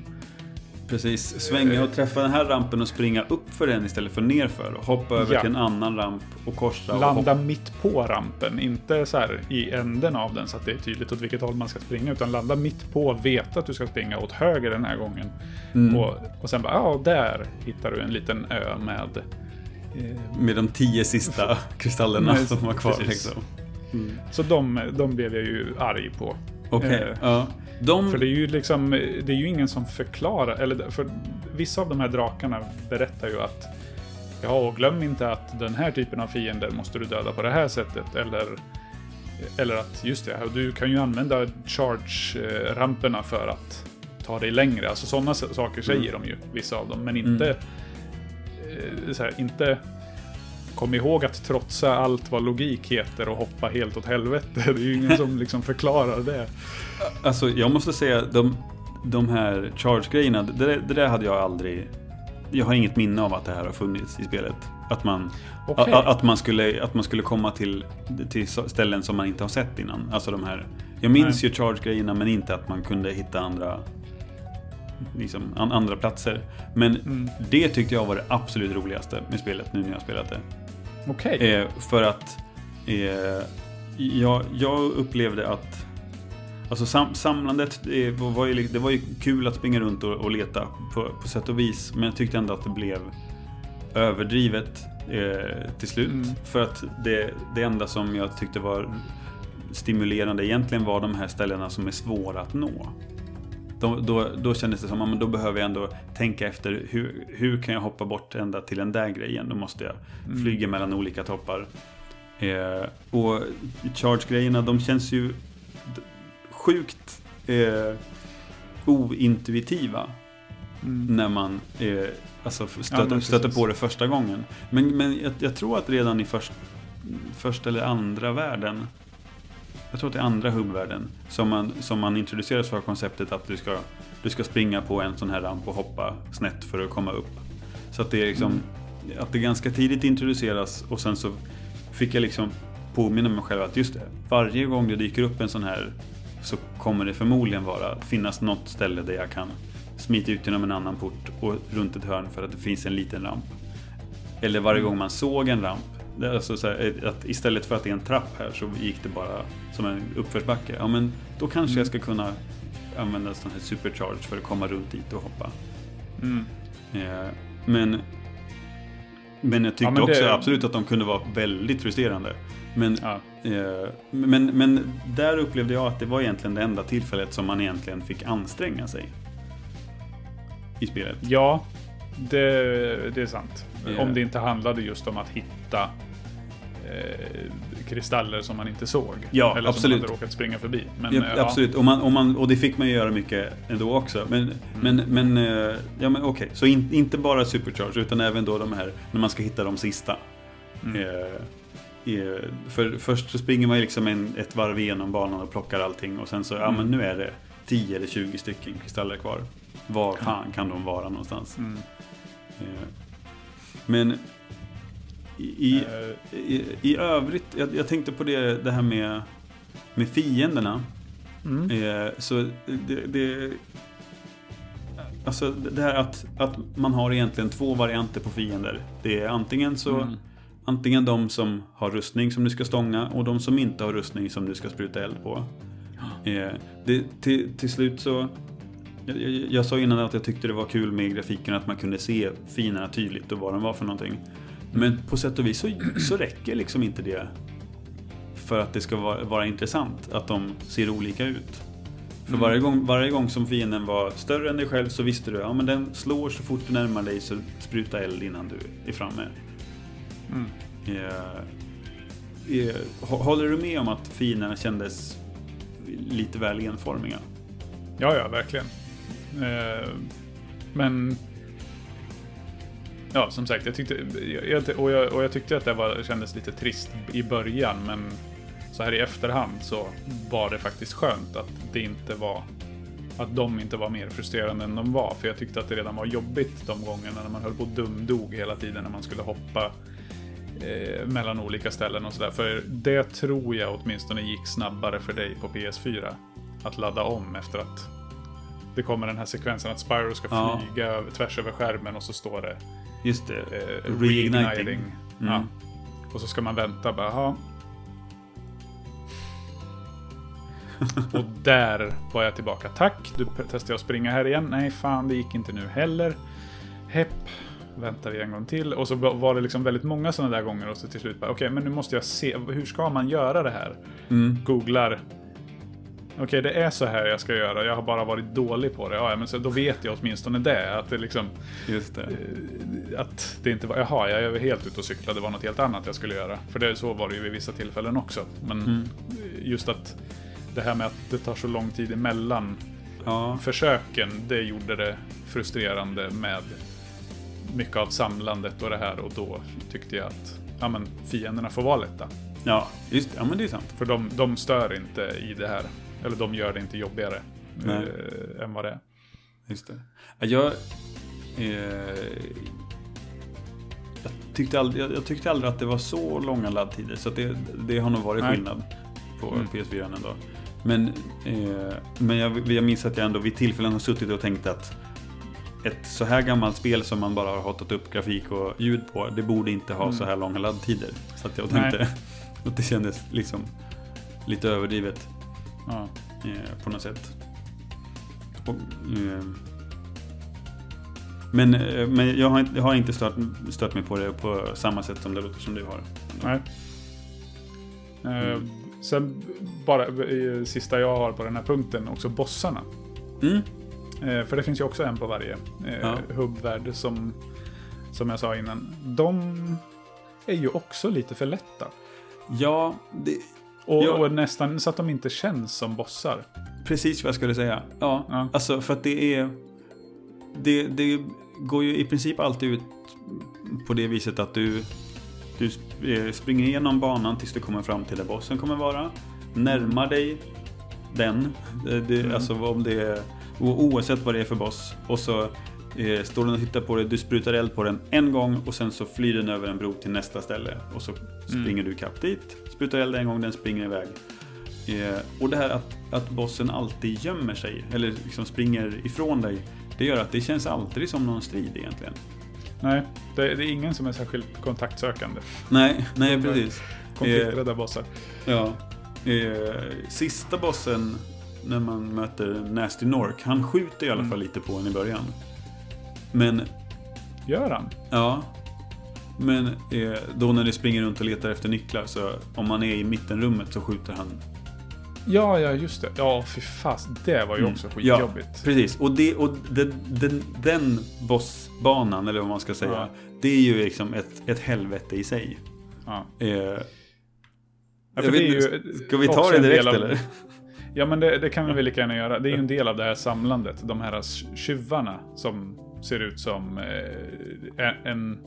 S2: Precis, svänga och träffa den här rampen och springa upp för den istället för nerför. Och hoppa över
S1: Ja.
S2: till en annan ramp och korsa. och
S1: Landa
S2: hoppa.
S1: mitt på rampen, inte så här i änden av den så att det är tydligt åt vilket håll man ska springa. Utan landa mitt på, veta att du ska springa åt höger den här gången.
S2: Mm.
S1: Och, och sen bara, ja, där hittar du en liten ö med Eh,
S2: Med de tio sista kristallerna
S1: Nej,
S2: som var kvar. Liksom.
S1: Så de, de blev jag ju arg på.
S2: Okej,
S1: Eh,
S2: ja. De...
S1: För det är ju liksom, det är ju ingen som förklarar, eller för vissa av de här drakarna berättar ju att Ja, och glöm inte att den här typen av fiender måste du döda på det här sättet. Eller, eller att, just det, du kan ju använda charge-ramperna för att ta dig längre. Alltså sådana saker säger de ju, vissa av dem. Men inte, eh, så här, inte kom ihåg att trotsa allt vad logik heter och hoppa helt åt helvete. Det är ju ingen som liksom förklarar det.
S2: Alltså jag måste säga, de, de här charge-grejerna, det, det där hade jag aldrig... Jag har inget minne av att det här har funnits i spelet. Att man,
S1: Okej.
S2: a, att man, skulle, att man skulle komma till, till ställen som man inte har sett innan. Alltså de här... Jag minns
S1: Nej.
S2: ju charge-grejerna men inte att man kunde hitta andra... Liksom, an, andra platser. Men
S1: Mm.
S2: det tyckte jag var det absolut roligaste med spelet nu när jag spelat det.
S1: Okej.
S2: Eh, för att eh, jag, jag upplevde att Alltså sam, samlandet, eh, var ju, det var ju kul att springa runt och, och leta på, på sätt och vis. Men jag tyckte ändå att det blev överdrivet eh, till slut.
S1: Mm.
S2: För att det, det enda som jag tyckte var stimulerande egentligen var de här ställena som är svåra att nå. Då, då, då kändes det som att då behöver jag ändå tänka efter hur, hur kan jag hoppa bort ända till den där grejen. Då måste jag flyga mellan olika toppar. Eh, och charge-grejerna de känns ju sjukt eh, ointuitiva. När man eh, alltså
S1: Ja,
S2: stöter,
S1: men
S2: stöter på det första gången. Men, men jag, jag tror att redan i först, första eller andra världen jag tror att det är andra hubbvärlden som man, som man introduceras för konceptet att du ska, du ska springa på en sån här ramp och hoppa snett för att komma upp. Så att det är liksom att det ganska tidigt introduceras och sen så fick jag liksom påminna mig själv att just det, varje gång det dyker upp en sån här så kommer det förmodligen vara, finnas något ställe där jag kan smita ut genom en annan port och runt ett hörn för att det finns en liten ramp. Eller varje gång man såg en ramp. Det Alltså så här, att istället för att det är en trapp här så gick det bara som en uppförsbacke. Ja men då kanske jag ska kunna använda sån här supercharge för att komma runt dit och hoppa.
S1: Mm.
S2: Eh, men men jag tyckte
S1: Ja, men det-
S2: också absolut att de kunde vara väldigt frustrerande. Men,
S1: Ja.
S2: eh, men, men där upplevde jag att det var egentligen det enda tillfället som man egentligen fick anstränga sig. I spelet.
S1: Ja, det, det är sant.
S2: Ja.
S1: Om det inte handlade just om att hitta eh, kristaller som man inte såg.
S2: Ja,
S1: eller
S2: absolut.
S1: som man hade råkat springa förbi. Men,
S2: Ja,
S1: eh,
S2: absolut, och, man, och, man, och det fick man ju göra mycket ändå också. Men, men, men, eh, ja, men okej, så in, inte bara Supercharge utan även då de här när man ska hitta de sista. Eh, eh, för först så springer man liksom en, ett varv igenom banan och plockar allting och sen så, ja men nu är det 10 eller 20 stycken kristaller kvar. Var fan kan de vara någonstans?
S1: Mm.
S2: Men i, i,
S1: Eh,
S2: i, i övrigt, jag, jag tänkte på det, det här med, med fienderna.
S1: Mm.
S2: Eh, så det, det, alltså det här att, att man har egentligen två varianter på fiender. Det är antingen så
S1: Mm.
S2: Antingen de som har rustning som du ska stånga och de som inte har rustning som du ska spruta eld på. Eh, det, till, till slut så jag, jag, jag sa innan att jag tyckte det var kul med grafiken att man kunde se finerna tydligt och vad de var för någonting. Men på sätt och vis så, så räcker liksom inte det för att det ska vara, vara intressant att de ser olika ut. För varje, gång, varje gång som fienden var större än dig själv så visste du att ja, men den slår så fort du närmar dig så spruta eld innan du är framme.
S1: Mm.
S2: Eh, eh, hå- håller du med om att fienderna kändes lite väl enformiga?
S1: Ja, ja, verkligen. Eh, men... Ja, som sagt, jag tyckte, jag, och, jag, och jag tyckte att det var, kändes lite trist i början, men så här i efterhand så var det faktiskt skönt att det inte var att de inte var mer frustrerande än de var. För jag tyckte att det redan var jobbigt de gångerna när man höll på och dumdog hela tiden när man skulle hoppa eh, mellan olika ställen och sådär. För det tror jag åtminstone gick snabbare för dig på PS4. Att ladda om efter att det kommer den här sekvensen att Spyro ska
S2: Ja.
S1: flyga över, tvärs över skärmen och så står det
S2: Just det.
S1: eh,
S2: Reigniting.
S1: reigniting. Ja.
S2: Mm.
S1: Och så ska man vänta bara, ja. Och där var jag tillbaka. Tack, du testade att springa här igen. Nej, fan, det gick inte nu heller. Hepp. väntar vi en gång till. Och så var det liksom väldigt många sådana där gånger och så till slut bara, okej, men nu måste jag se, hur ska man göra det här? Googlar. Okej, det är så här jag ska göra. Jag har bara varit dålig på det. Ja, men så, då vet jag åtminstone det. Att det liksom,
S2: Just det.
S1: att det inte var, jaha, jag är helt ute och cyklar, det var något helt annat jag skulle göra. För det, så var det ju vid vissa tillfällen också. Men just att det här med att det tar så lång tid emellan
S2: Ja,
S1: försöken, det gjorde det frustrerande med mycket av samlandet och det här. Och då tyckte jag att ja, men, fienderna får vara lätta.
S2: ja, just det. Ja, men det är sant.
S1: För de, de stör inte i det här. Eller de gör det inte jobbigare eh, än vad det är.
S2: Just det. Ja, Jag, eh, jag, tyckte aldrig, jag, jag tyckte aldrig att det var så långa laddtider. Så det, det har nog varit
S1: Nej.
S2: skillnad på
S1: Mm.
S2: PS4 ändå. Men, eh, men jag, jag minns att jag ändå vid tillfällen har suttit och tänkt att ett så här gammalt spel som man bara har hotat upp grafik och ljud på, det borde inte ha så här långa laddtider. Så att jag
S1: Mm. Nej.
S2: tänkte att det kändes liksom lite överdrivet
S1: Ja.
S2: eh, på något sätt. Och, eh, men eh, men jag, har, inte- jag har inte stört, stört mig på det på samma sätt som det låter som du har.
S1: Nej. Eh, sen bara eh, sista jag har på den här punkten, också bossarna.
S2: Mm.
S1: För det finns ju också en på varje
S2: Ja.
S1: hubbvärld som, som jag sa innan. De är ju också lite för lätta.
S2: Ja, det,
S1: Och,
S2: Ja.
S1: och nästan så att de inte känns som bossar.
S2: precis vad jag skulle säga. Ja,
S1: Ja.
S2: alltså för att det är... Det, det går ju i princip alltid ut på det viset att du, du eh, springer igenom banan tills du kommer fram till där bossen kommer vara. Närmar dig den. Det, det, Alltså om det är... Oavsett vad det är för boss. Och så står den och tittar på det, du sprutar eld på den en gång och sen så flyr den över en bro till nästa ställe. Och så springer du ikapp dit, sprutar eld en gång, den springer iväg. Eh, och det här att, att bossen alltid gömmer sig, eller liksom springer ifrån dig, det gör att det känns aldrig som någon strid egentligen.
S1: Nej, det, det är ingen som är särskilt kontaktsökande.
S2: Nej, nej precis.
S1: Konflikträdda bossar.
S2: Ja. Eh, sista bossen när man möter Nasty Nork, han skjuter i alla fall lite på en i början. Men,
S1: Gör han?
S2: ja. Men eh, då när du springer runt och letar efter nycklar så om man är i mittenrummet så skjuter han.
S1: Ja, ja, just det. Ja, fy fas. Det var ju också
S2: Mm. Ja,
S1: skitjobbigt.
S2: precis. Och, det, och den, den, den bossbanan, eller vad man ska säga,
S1: Ja.
S2: det är ju liksom ett, ett helvete i sig.
S1: Ja.
S2: Eh,
S1: Ja,
S2: vet
S1: det ju
S2: ska vi ta
S1: också
S2: det direkt
S1: av-
S2: eller?
S1: Ja, men det, det kan vi väl lika gärna göra. Det är ju en del av det här samlandet. De här tjuvarna som ser ut som eh, en,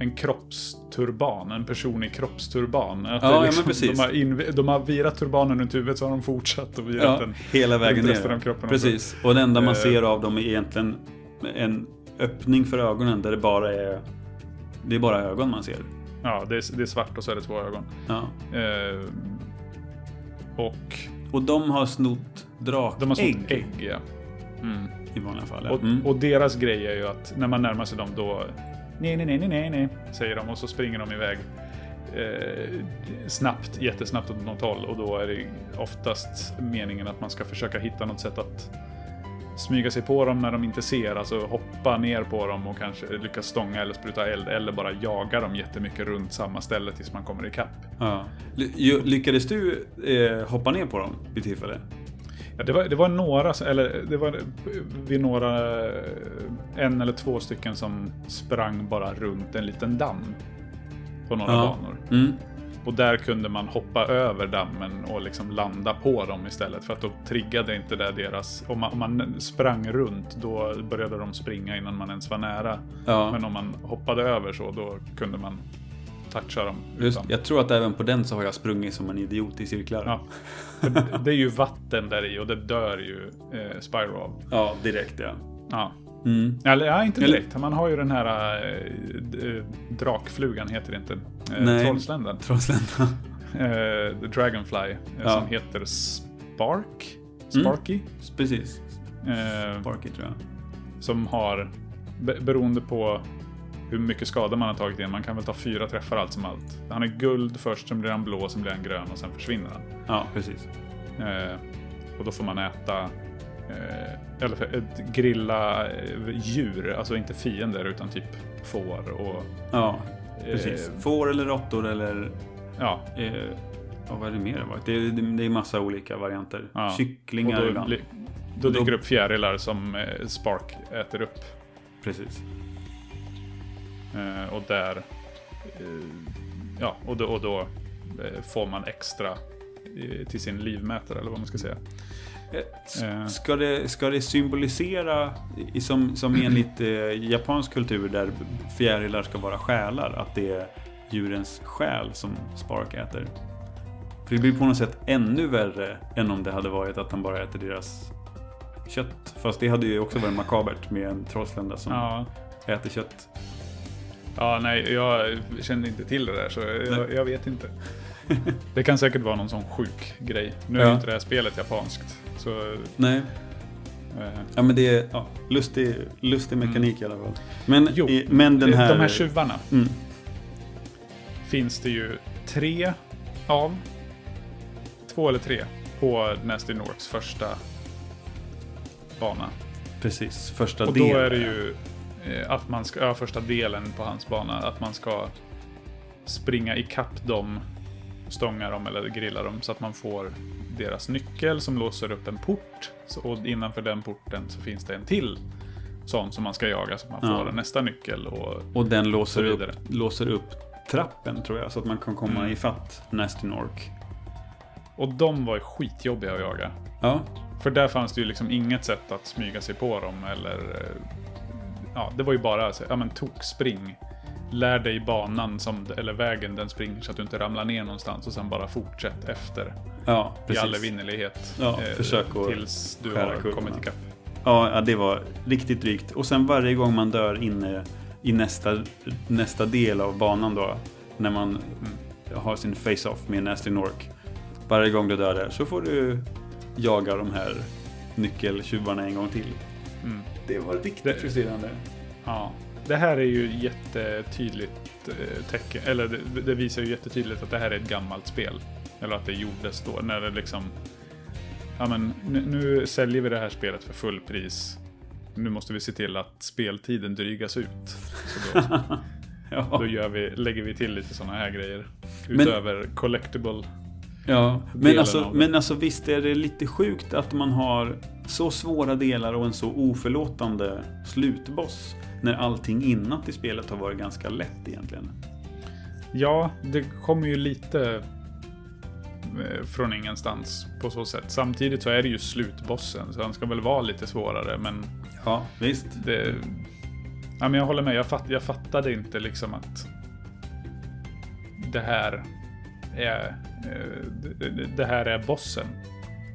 S1: en kroppsturban. En person i kroppsturban. Att
S2: Ja,
S1: det
S2: ja,
S1: liksom,
S2: men precis.
S1: De har, inv- de har virat turbanen runt huvudet så har de fortsatt och virat
S2: Ja,
S1: den.
S2: hela vägen
S1: resten
S2: ner.
S1: av kroppen
S2: Precis. Och det enda man
S1: Eh.
S2: ser av dem är egentligen en öppning för ögonen där det bara är det är bara ögon man ser.
S1: Ja, det är, det är svart och så är det två ögon.
S2: Ja.
S1: Eh, och
S2: Och de har snott drakägg
S1: de har sånt ägg, ja. Mm.
S2: I vanliga fall.
S1: Och,
S2: Mm.
S1: och deras grej är ju att när man närmar sig dem då... Nej, nej, nej, nej, nej, säger de och så springer de iväg. Eh, snabbt, jättesnabbt åt något håll och då är det oftast meningen att man ska försöka hitta något sätt att smyga sig på dem när de inte ser, alltså hoppa ner på dem och kanske lyckas stånga eller spruta eld eller bara jaga dem jättemycket runt samma ställe tills man kommer ikapp.
S2: Ja. Lyckades du eh, hoppa ner på dem vid tillfälle?
S1: Ja, det, var, det var några, eller det var vid några, en eller två stycken som sprang bara runt en liten damm på några banor.
S2: Mm.
S1: Och där kunde man hoppa över dammen och liksom landa på dem istället. För att då triggade inte det deras... Om man, om man sprang runt då började de springa innan man ens var nära.
S2: Ja.
S1: Men om man hoppade över så då kunde man toucha dem.
S2: Just,
S1: utan.
S2: jag tror att även på den så har jag sprungit som en idiot i cirklar.
S1: Ja. Det är ju vatten där i och det dör ju eh, Spyro av.
S2: Ja, direkt ja.
S1: Ja.
S2: Mm.
S1: Eller ja, inte direkt. Man har ju den här äh, drakflugan, heter det inte. Äh,
S2: Nej.
S1: Trollsländen.
S2: Trollsländan.
S1: Äh, Dragonfly.
S2: Ja.
S1: Som heter Spark. Sparky.
S2: Precis.
S1: Äh,
S2: Sparky tror jag.
S1: som har, be- beroende på hur mycket skada man har tagit in, man kan väl ta fyra träffar allt som allt. Han är guld först, sen blir han blå, sen blir han grön och sen försvinner han.
S2: Ja, precis.
S1: Eh, och då får man äta Eh, eller för- ett grilla eh, djur, alltså inte fiender utan typ får och...
S2: Ja, precis.
S1: Eh,
S2: Får eller råttor eller...
S1: ja,
S2: Eh, ja, vad är det mer? Det är, det är massa olika varianter.
S1: Ja.
S2: Kycklingar
S1: och då,
S2: ibland.
S1: då
S2: Och
S1: dyker upp fjärilar som eh, Spark äter upp.
S2: Precis.
S1: Eh, och där... Eh, ja, och då, och då eh, får man extra till sin livmätare, eller vad man ska säga.
S2: Ska det, ska det symbolisera, som, som enligt eh, japansk kultur där fjärilar ska vara själar, att det är djurens själ som Spark äter? För det blir på något sätt ännu värre än om det hade varit att han bara äter deras kött. Fast det hade ju också varit makabert med en trollslända som
S1: Ja.
S2: äter kött.
S1: Ja, nej, jag kände inte till det där, så jag, jag vet inte. Det kan säkert vara någon sån sjuk grej. Nu är ju inte det här spelet japanskt, så...
S2: Nej.
S1: Eh,
S2: Ja men det är ja, lustig, lustig mekanik i alla fall. Men,
S1: Mm. Jo,
S2: i, men den här...
S1: De här tjuvarna
S2: Mm.
S1: finns det ju tre av. Två eller tre på Nasty Norks första bana.
S2: Precis, första
S1: Och
S2: delen.
S1: då är det ju att man ska, ja, första delen på hans bana, att man ska springa ikapp dem, stånga dem eller grilla dem så att man får deras nyckel som låser upp en port. Så, och innanför den porten så finns det en till sån som man ska jaga så att man
S2: Ja.
S1: får nästa nyckel. Och,
S2: Och den låser
S1: så
S2: upp, låser upp trappen tror jag, så att man kan komma
S1: Mm.
S2: ifatt Nasty Nork.
S1: och de var ju skitjobbiga att jaga.
S2: Ja,
S1: För där fanns det ju liksom inget sätt att smyga sig på dem eller... eh, Ja, det var ju bara så, ja men tok, spring. Lär dig banan, som, eller vägen den springer så att du inte ramlar ner någonstans och sen bara fortsätt efter.
S2: ja
S1: I
S2: precis.
S1: all evinnerlighet.
S2: Ja, försök att
S1: Tills du har
S2: kurvorna.
S1: kommit ikapp.
S2: Ja, ja, det var riktigt drygt. Och sen varje gång man dör inne i nästa, nästa del av banan då, när man
S1: Mm.
S2: har sin face-off med Nasty Nork. Varje gång du dör där så får du jaga de här nyckeltjuvarna en gång till.
S1: Mm.
S2: Det var riktigt
S1: Det-
S2: frustrerande.
S1: Ja. Det här är ju jättetydligt eh, tecken, eller det, det visar ju jättetydligt att det här är ett gammalt spel. Eller att det gjordes då, när det liksom... Ja men nu, nu säljer vi det här spelet för full pris. Nu måste vi se till att speltiden drygas ut. Så då,
S2: Ja.
S1: då gör vi, lägger vi till lite sådana här grejer.
S2: Men-
S1: Utöver collectible.
S2: Ja, men alltså, men alltså visst är det lite sjukt att man har så svåra delar och en så oförlåtande slutboss. När allting innat i spelet har varit ganska lätt egentligen.
S1: Ja, det kommer ju lite eh, från ingenstans på så sätt. Samtidigt så är det ju slutbossen, så han ska väl vara lite svårare, men
S2: Ja, visst.
S1: det... Ja, men jag håller med, jag, fatt, jag fattade inte liksom att det här är, eh, det, här är bossen.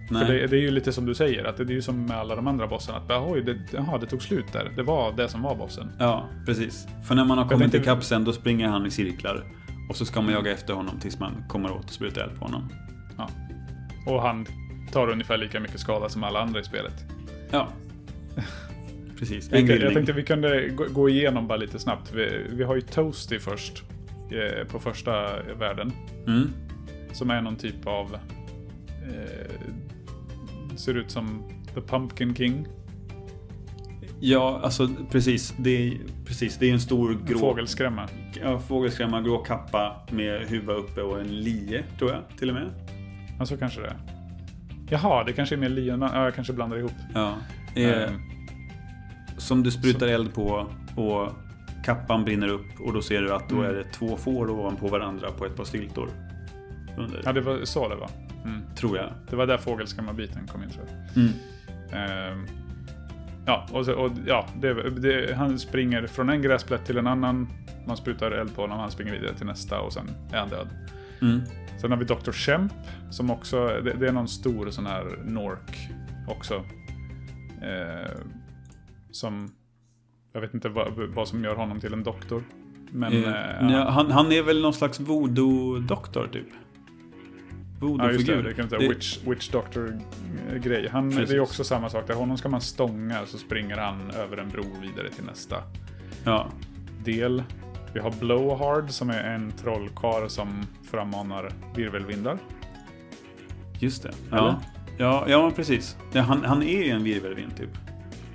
S2: Nej.
S1: För det, det är ju lite som du säger, att det, är ju som med alla de andra bossarna. Att oj, det, jaha, det tog slut där. Det var det som var bossen.
S2: Ja, precis. För när man har
S1: Jag
S2: kommit
S1: tänkte-
S2: ikapp sen, då springer han i cirklar. Och så ska man jaga efter honom tills man kommer åt och sprutar eld på honom.
S1: Ja. Och han tar ungefär lika mycket skada som alla andra i spelet.
S2: Ja. Precis. En
S1: Jag, jag
S2: grillning.
S1: tänkte vi kunde gå, gå igenom bara lite snabbt. Vi, vi har ju Toasty först. Eh, på första världen.
S2: Mm.
S1: Som är någon typ av... Eh, ser ut som The Pumpkin King.
S2: Ja, alltså precis. Det är, precis. Det är en stor grå...
S1: fågelskrämma.
S2: Ja, fågelskrämma, grå kappa med huvud uppe och en lie, tror jag, till och med.
S1: Ja, så kanske det är. Jaha, det kanske är mer lion. Ja, jag kanske blandar ihop.
S2: Ja. Eh,
S1: Ehm,
S2: som du sprutar eld på och kappan brinner upp och då ser du att då
S1: Mm.
S2: är det två får ovanpå varandra på ett par stiltor. Under,
S1: ja, det var så det var. Mm.
S2: tror jag.
S1: Det var där fågelskrämma-biten kom in tror jag.
S2: Mm.
S1: Ehm, ja, och, så, och ja, det, det, han springer från en gräsplätt till en annan. Man sprutar eld på honom, han springer vidare till nästa och sen är han död.
S2: Mm.
S1: Sen har vi Dr. Shemp som också, det, det är någon stor sån här Nork också. Eh, som, jag vet inte vad, vad som gör honom till en doktor. Men
S2: Eh,
S1: eh,
S2: ja, han, han är väl någon slags voodoo-doktor typ?
S1: Ja, just det.
S2: Voodoo-figur.
S1: Det vara
S2: Det-
S1: Witch, Witch Doctor-grej. Han, det är också samma sak. Där honom ska man stånga så springer han över en bro vidare till nästa
S2: Ja,
S1: del. Vi har Blowhard som är en trollkarl som frammanar virvelvindar.
S2: just det.
S1: Eller?
S2: Ja. Ja, ja men precis. Ja, han, han är ju en virvelvind typ.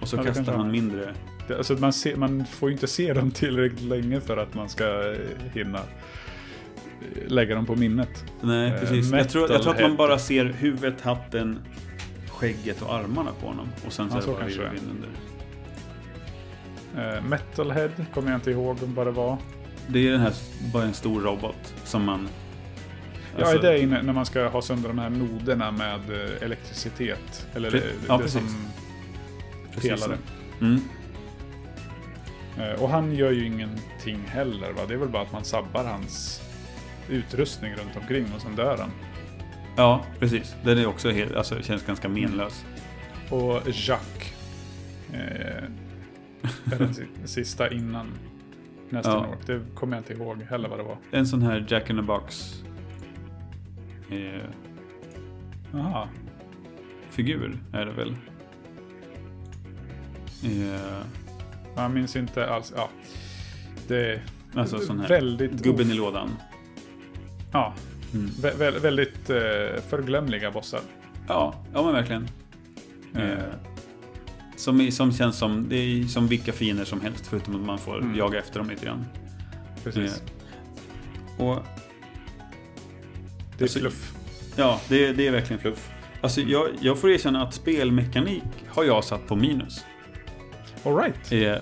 S2: Och så
S1: Ja, det
S2: kastar han mindre.
S1: Det, alltså man, ser, man får ju inte se dem tillräckligt länge för att man ska eh, hinna eh, lägga dem på minnet.
S2: Nej,
S1: Eh,
S2: precis. Jag tror, jag tror att man bara ser huvudet, hatten, skägget och armarna på honom. Och sen så
S1: Ja, så
S2: bara
S1: kanske
S2: under.
S1: Metalhead kommer jag inte ihåg vad det var.
S2: Det är den här, bara en stor robot som man...
S1: Ja,
S2: alltså-
S1: det är när man ska ha sönder de här noderna med elektricitet. Eller
S2: Pre- ja,
S1: det
S2: precis.
S1: som
S2: precis
S1: pelare.
S2: så. Mm.
S1: Eh, Och han gör ju ingenting heller va? Det är väl bara att man sabbar hans utrustning runt omkring och sen dör han.
S2: Ja, precis. Den är också helt, alltså, känns ganska menlös.
S1: Och Jacques eh, är den si- sista innan nästa
S2: Ja.
S1: år. Det kommer jag inte ihåg heller vad det var.
S2: En sån här Jack in the Box eh, figur är det väl. Eh,
S1: Jag minns inte alls. Ja. Det är
S2: alltså sån här
S1: väldigt...
S2: gubben i lådan.
S1: Ja.
S2: Mm.
S1: Vä- vä- väldigt eh, förglömliga bossar.
S2: Ja, ja men verkligen.
S1: Eh,
S2: Eh, som, som känns som, det är som vilka fiender som helst förutom att man får
S1: Mm.
S2: jaga efter dem lite grann.
S1: precis.
S2: Och
S1: det är
S2: alltså-
S1: fluff.
S2: ja, det, det är verkligen fluff. Alltså jag, jag får erkänna att spelmekanik har jag satt på minus.
S1: Alright.
S2: Eh,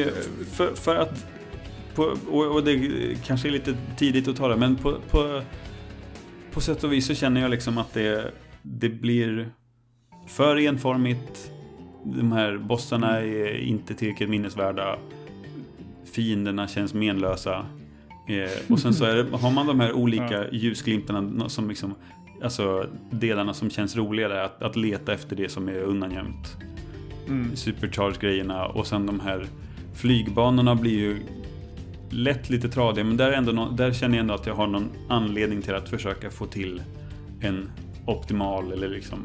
S2: eh, för, för att, på, och, det kanske är lite tidigt att ta det, men på, på, på sätt och vis så känner jag liksom att det, det blir för enformigt. De här bossarna är inte tillräckligt minnesvärda. Fienderna känns menlösa. Eh, och sen så det, har man de här olika ljusglimtarna som liksom, alltså delarna som känns roligare att, att leta efter det som är undangömt
S1: Mm.
S2: supercharge-grejerna och sen de här flygbanorna blir ju lätt lite tradiga men där, är ändå nå- där känner jag ändå att jag har någon anledning till att försöka få till en optimal eller liksom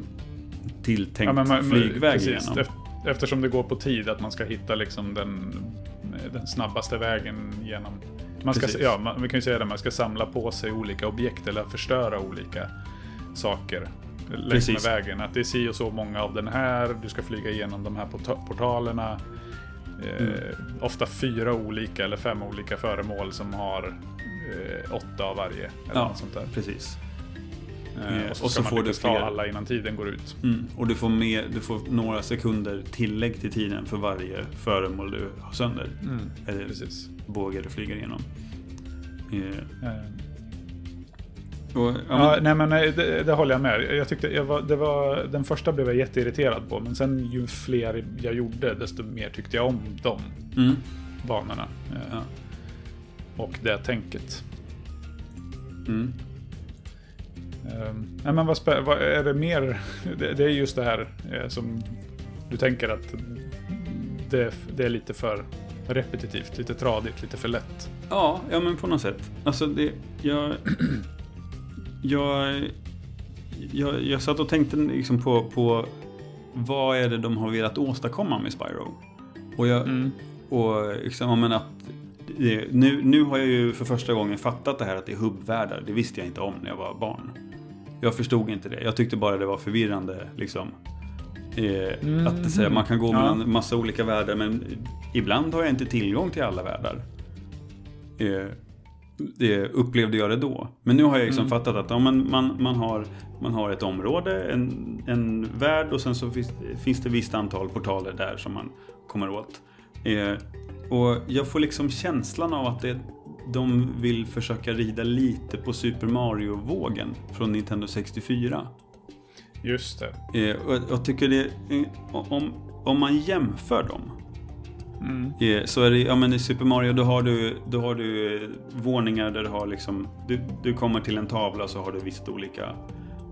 S2: tilltänkt
S1: Ja, men man-
S2: flygväg
S1: precis,
S2: igenom.
S1: eft- Eftersom det går på tid att man ska hitta liksom den, den snabbaste vägen genom... Man ska,
S2: Precis.
S1: ja, man, vi kan ju säga det, man ska samla på sig olika objekt eller förstöra olika saker längs
S2: Precis.
S1: med vägen. Att det är si och så många av den här, du ska flyga igenom de här porta- portalerna. Eh,
S2: Mm.
S1: Ofta fyra olika eller fem olika föremål som har eh, åtta av varje. Eller
S2: Ja.
S1: något sånt där.
S2: Precis.
S1: Eh,
S2: Eh,
S1: och så
S2: och så
S1: man
S2: får du
S1: ta alla innan tiden går ut.
S2: Mm. Och du får, mer, du får några sekunder tillägg till tiden för varje föremål du har sönder. Eller
S1: Precis.
S2: båge du flyger igenom. Eh,
S1: Eh,
S2: och, ja,
S1: Ja,
S2: men,
S1: nej men det, det håller jag med. Jag tyckte jag var, det var, den första blev jag jätteirriterad på, men sen ju fler jag gjorde, desto mer tyckte jag om de
S2: mm,
S1: banorna. Eh,
S2: ja,
S1: Och det tänket.
S2: mm.
S1: Eh, nej men vad, spä, vad är det mer? Det, det är just det här eh, som du tänker att det, det är lite för repetitivt, lite tradigt, lite för lätt.
S2: Ja, ja men på något sätt. Alltså det, jag, jag, jag, jag satt och tänkte liksom på, på vad är det de har velat åstadkomma med Spyro? Och jag,
S1: Mm.
S2: och liksom, men att det, nu, nu har jag ju för första gången fattat det här att det är hubbvärldar. Det visste jag inte om när jag var barn. Jag förstod inte det. Jag tyckte bara det var förvirrande liksom. Eh, Att det, säga, man kan gå
S1: Mm. Ja.
S2: mellan massa olika världar men ibland har jag inte tillgång till alla världar. Eh, det upplevde jag det då. Men nu har jag liksom fattat att ja, man, man, man, har, man har ett område, en, en värld och sen så finns, finns det visst antal portaler där som man kommer åt. Eh, och jag får liksom känslan av att det, de vill försöka rida lite på Super Mario-vågen från Nintendo 64.
S1: Just det.
S2: Eh, och jag tycker det, eh, om, om man jämför dem
S1: Mm.
S2: Eh, Så är det, ja men i Super Mario då har du, då har du eh, våningar där du har liksom, du, du kommer till en tavla så har du visst olika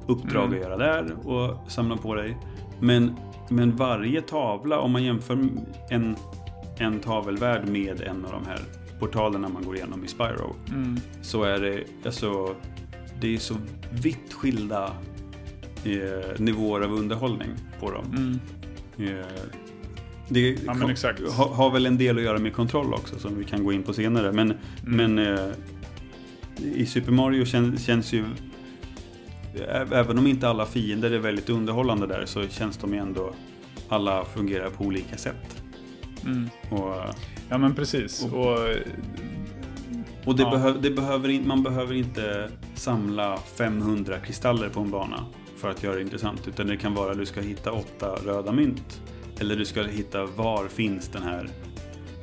S2: uppdrag
S1: Mm.
S2: att göra där och samla på dig. Men, men varje tavla, om man jämför en, en tavelvärld med en av de här portalerna man går igenom i Spyro,
S1: Mm.
S2: så är det, alltså, det är så vitt skilda eh, nivåer av underhållning på dem.
S1: Mm.
S2: Eh, Det
S1: Ja, exakt.
S2: har, har väl en del att göra med kontroll också som vi kan gå in på senare. Men,
S1: Mm.
S2: men eh, i Super Mario kän, känns ju även om inte alla fiender är väldigt underhållande där så känns de ju ändå alla fungerar på olika sätt.
S1: Mm.
S2: Och,
S1: Ja men precis.
S2: Och-
S1: Och,
S2: och det
S1: Ja.
S2: behöv, det behöver in, man behöver inte samla 500 kristaller på en bana för att göra det intressant. Utan det kan vara att du ska hitta åtta röda mynt. Eller du ska hitta var finns den här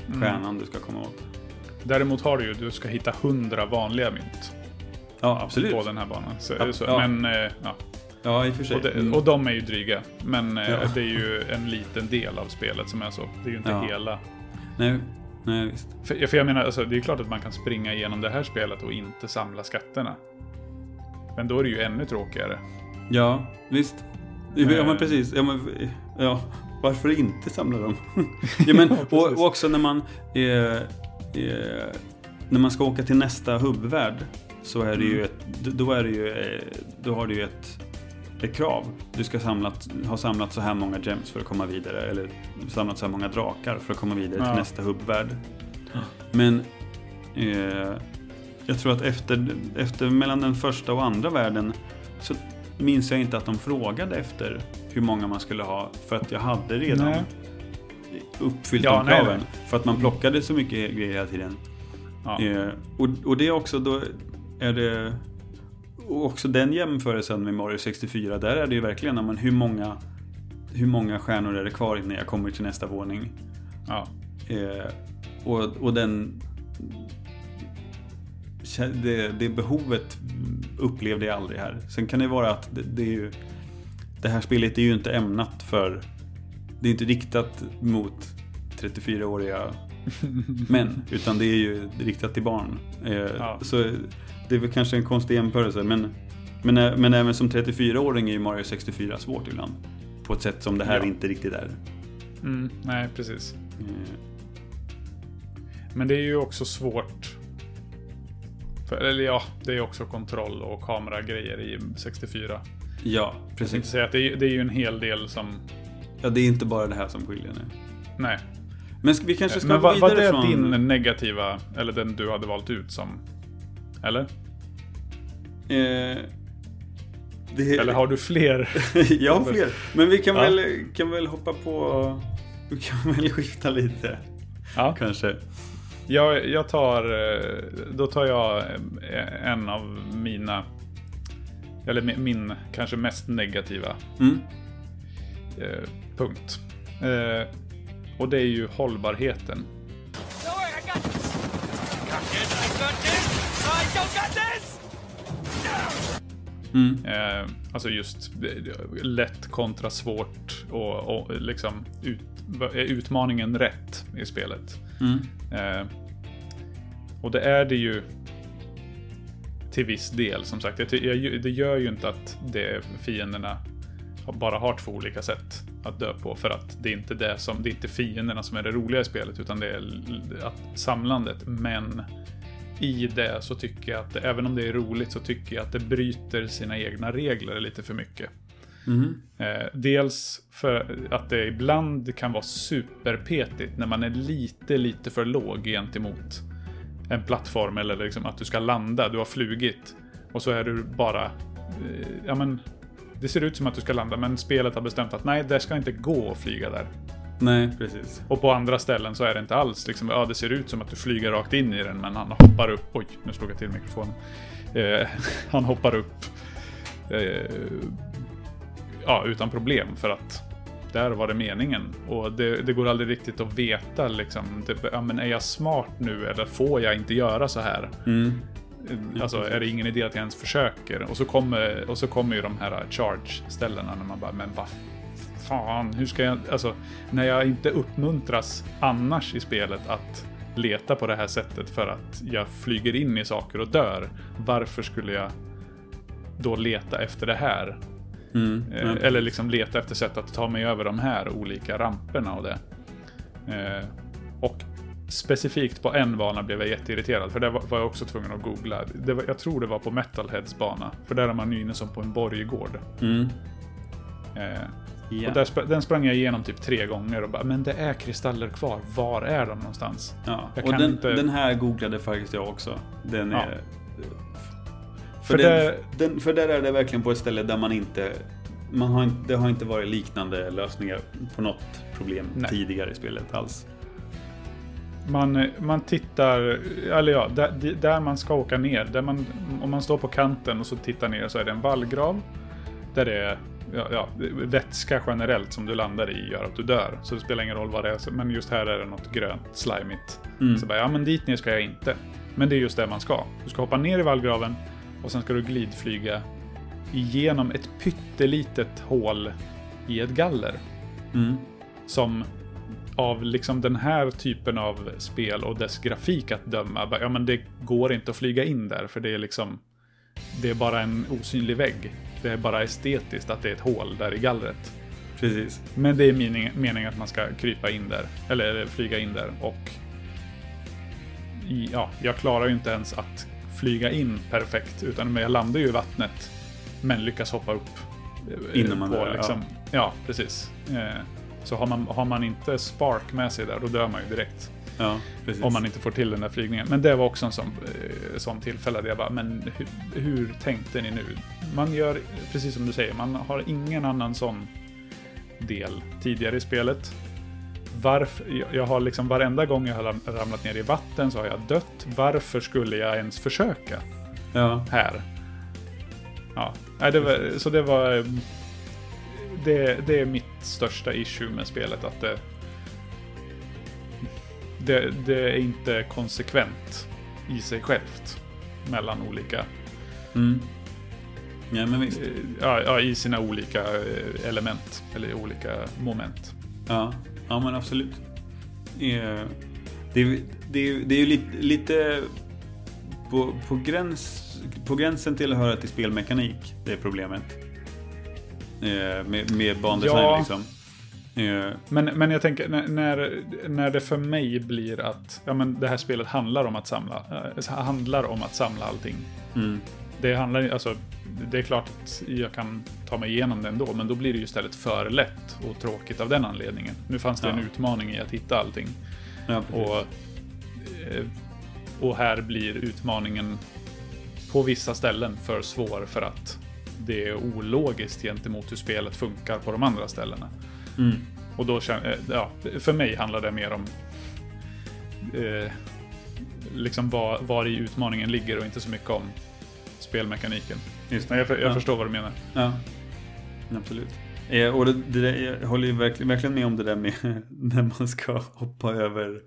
S1: Mm.
S2: stjärnan du ska komma åt.
S1: däremot har du ju, du ska hitta hundra vanliga mynt
S2: Ja, absolut.
S1: på den här banan. Så,
S2: Ja,
S1: så,
S2: ja.
S1: Men, eh, ja.
S2: Ja, i och för sig.
S1: och, det,
S2: Mm.
S1: och de är ju dryga. Men eh,
S2: Ja.
S1: det är ju en liten del av spelet som är så. Det är ju inte hela.
S2: Nej, nej, visst.
S1: För, för jag menar, alltså, det är klart att man kan springa igenom det här spelet och inte samla skatterna. Men då är det ju ännu tråkigare.
S2: Ja, visst. Ja, men
S1: Eh.
S2: precis. Ja, men, ja, varför inte samla dem? ja, men, och, och också när man, eh, eh, när man ska åka till nästa hubbvärld så är det ju
S1: Mm.
S2: ett, då, är det ju, då har du ju ett, ett krav. Du ska samlat, ha samlat så här många gems för att komma vidare. Eller samlat så här många drakar för att komma vidare
S1: Ja.
S2: till nästa hubbvärld. Men eh, jag tror att efter, efter mellan den första och andra världen så minns jag inte att de frågade efter hur många man skulle ha. För att jag hade redan
S1: Nej.
S2: uppfyllt
S1: Ja,
S2: de
S1: nej,
S2: kraven.
S1: nej.
S2: För att man plockade så mycket grejer hela tiden.
S1: Ja.
S2: Eh, och, och det är också då är det också den jämförelsen med Mario 64. Där är det ju verkligen, men hur många hur många stjärnor är det kvar innan jag kommer till nästa våning?
S1: Ja.
S2: Eh, och, och den... Det, det behovet upplevde jag aldrig här. Sen kan det vara att det, det är ju... Det här spelet är ju inte ämnat för... Det är inte riktat mot 34-åriga män. Utan det är ju riktat till barn. Eh,
S1: Ja.
S2: Så det är väl kanske en konstig jämförelse. Men, men, men även som 34-åring är ju Mario 64 svårt ibland. På ett sätt som det här
S1: Ja.
S2: inte riktigt är.
S1: Mm, nej, precis.
S2: Eh,
S1: Men det är ju också svårt. För, eller ja, det är också kontroll och kameragrejer i 64.
S2: Ja, precis.
S1: säga att det är, det är ju en hel del som...
S2: Ja, det är inte bara det här som skiljer nu.
S1: Nej.
S2: Men vi kanske ska
S1: Men
S2: gå
S1: vad, vad
S2: vidare
S1: är
S2: från...
S1: din negativa, eller den du hade valt ut som? Eller?
S2: Eh, det...
S1: Eller har du fler?
S2: jag har fler. Men vi kan,
S1: Ja.
S2: väl, kan väl hoppa på... Vi kan väl skifta lite,
S1: Ja.
S2: kanske.
S1: Jag, jag tar... eh, Då tar jag eh, en av mina... Eller mi- min kanske mest negativa
S2: Mm.
S1: eh, punkt. Eh, och det är ju hållbarheten.
S2: Mm.
S1: Eh, alltså just eh, lätt kontra svårt och, och liksom ut, är utmaningen rätt i spelet.
S2: Mm.
S1: Eh, och det är det ju till viss del som sagt. Jag, jag, det gör ju inte att det fienderna bara har två olika sätt att dö på. För att det är inte det som, det är inte fienderna som är det roliga i spelet utan det är att, samlandet. Men i det så tycker jag att även om det är roligt så tycker jag att det bryter sina egna regler lite för mycket.
S2: Mm.
S1: Dels för att det ibland kan vara superpetigt när man är lite, lite för låg gentemot en plattform eller liksom att du ska landa. Du har flugit och så är du bara... Eh, ja, men det ser ut som att du ska landa men spelet har bestämt att nej, det ska inte gå att flyga där.
S2: Nej, precis.
S1: Och på andra ställen så är det inte alls liksom, ja det ser ut som att du flyger rakt in i den men han hoppar upp. Oj, nu slog jag till mikrofonen. Eh, han hoppar upp. Eh, ja, utan problem för att där var det meningen. Och det, det går aldrig riktigt att veta liksom. Det, ja, men är jag smart nu eller får jag inte göra så här?
S2: Mm.
S1: Alltså är det ingen idé att jag ens försöker? Och så kommer, och så kommer ju de här charge-ställena när man bara, men vad fan, hur ska jag... Alltså, när jag inte uppmuntras annars i spelet att leta på det här sättet för att jag flyger in i saker och dör. Varför skulle jag då leta efter det här?
S2: Mm.
S1: Eh,
S2: Ja.
S1: Eller liksom leta efter sätt att ta mig över de här olika ramperna och det. Eh, och specifikt på en bana blev jag jätteirriterad, för där var jag också tvungen att googla. Det var, jag tror det var på Metalheads bana, för där är man ju inne som på en borggård.
S2: Mm.
S1: Eh,
S2: Ja.
S1: och där, den sprang jag igenom typ tre gånger och bara, men det är kristaller kvar. Var är de någonstans?
S2: Ja. Och den,
S1: inte-
S2: den här googlade faktiskt jag också. Den
S1: Ja.
S2: För,
S1: För
S2: den,
S1: det-
S2: den, för där är det verkligen på ett ställe där man inte... Man har inte det har inte varit liknande lösningar på något problem
S1: Nej.
S2: tidigare i spelet alls.
S1: Man, man tittar, eller ja, där, där man ska åka ner. Där man, om man står på kanten och så tittar ner så är det en vallgrav. Där det är ja, ja, vätska generellt som du landar i gör att du dör. Så det spelar ingen roll vad det är. Men just här är det något grönt, slimigt.
S2: Mm.
S1: Så bara, ja men dit ner ska jag inte. Men det är just det man ska. Du ska hoppa ner i vallgraven och sen ska du glidflyga igenom ett pyttelitet hål i ett galler.
S2: Mm.
S1: Som av liksom den här typen av spel och dess grafik att döma, ja men det går inte att flyga in där för det är liksom det är bara en osynlig vägg. Det är bara estetiskt att det är ett hål där i gallret.
S2: Precis.
S1: Men det är meningen, meningen att man ska krypa in där, eller flyga in där och i- ja, jag klarar ju inte ens att flyga in perfekt utan jag landar ju i vattnet men lyckas hoppa upp. eh,
S2: Innan man dör, ja.
S1: liksom, ja. precis. Eh, Så har man, har man inte spark med sig där, då dör man ju direkt.
S2: Ja.
S1: Om man inte får till den där flygningen. Men det var också en sån, eh, sån tillfälle där jag bara, men hur, hur tänkte ni nu? Man gör, precis som du säger, man har ingen annan sån del tidigare i spelet. Varför, jag- har liksom varenda gång jag har ram- ramlat ner i vatten så har jag dött. Varför skulle jag ens försöka
S2: Ja,
S1: här? Ja, nej, det var, så det var... eh, Det, det är mitt största issue med spelet, att det... Det, det är inte konsekvent i sig självt mellan olika...
S2: mm. ja men visst.
S1: eh, Ja, ja, i sina olika eh, element, eller olika moment.
S2: Ja, ja men absolut. Det är, det är, det är ju lite, lite på, på, gräns, på gränsen till att höra till spelmekanik, det är problemet. Eh, Med, med bandesign
S1: Ja.
S2: liksom. Eh,
S1: Men, men jag tänker när, när, när det för mig blir att ja, men det här spelet handlar om att samla, eh, handlar om att samla allting.
S2: Mm.
S1: Det handlar ju- alltså, det är klart att jag kan ta mig igenom det ändå, men då blir det ju istället för lätt och tråkigt av den anledningen. Nu fanns det en
S2: Ja.
S1: utmaning i att hitta allting.
S2: Ja.
S1: Och, eh, och här blir utmaningen på vissa ställen för svår för att det är ologiskt gentemot hur spelet funkar på de andra ställena.
S2: Mm.
S1: Och då känner eh, ja, för mig handlar det mer om eh, liksom var, var i utmaningen ligger och inte så mycket om spelmekaniken.
S2: Just
S1: Men jag, jag
S2: Ja.
S1: förstår vad du menar.
S2: Ja, absolut. Eh, och det, det där, jag håller ju verkligen, verkligen med om det där med när man ska hoppa över,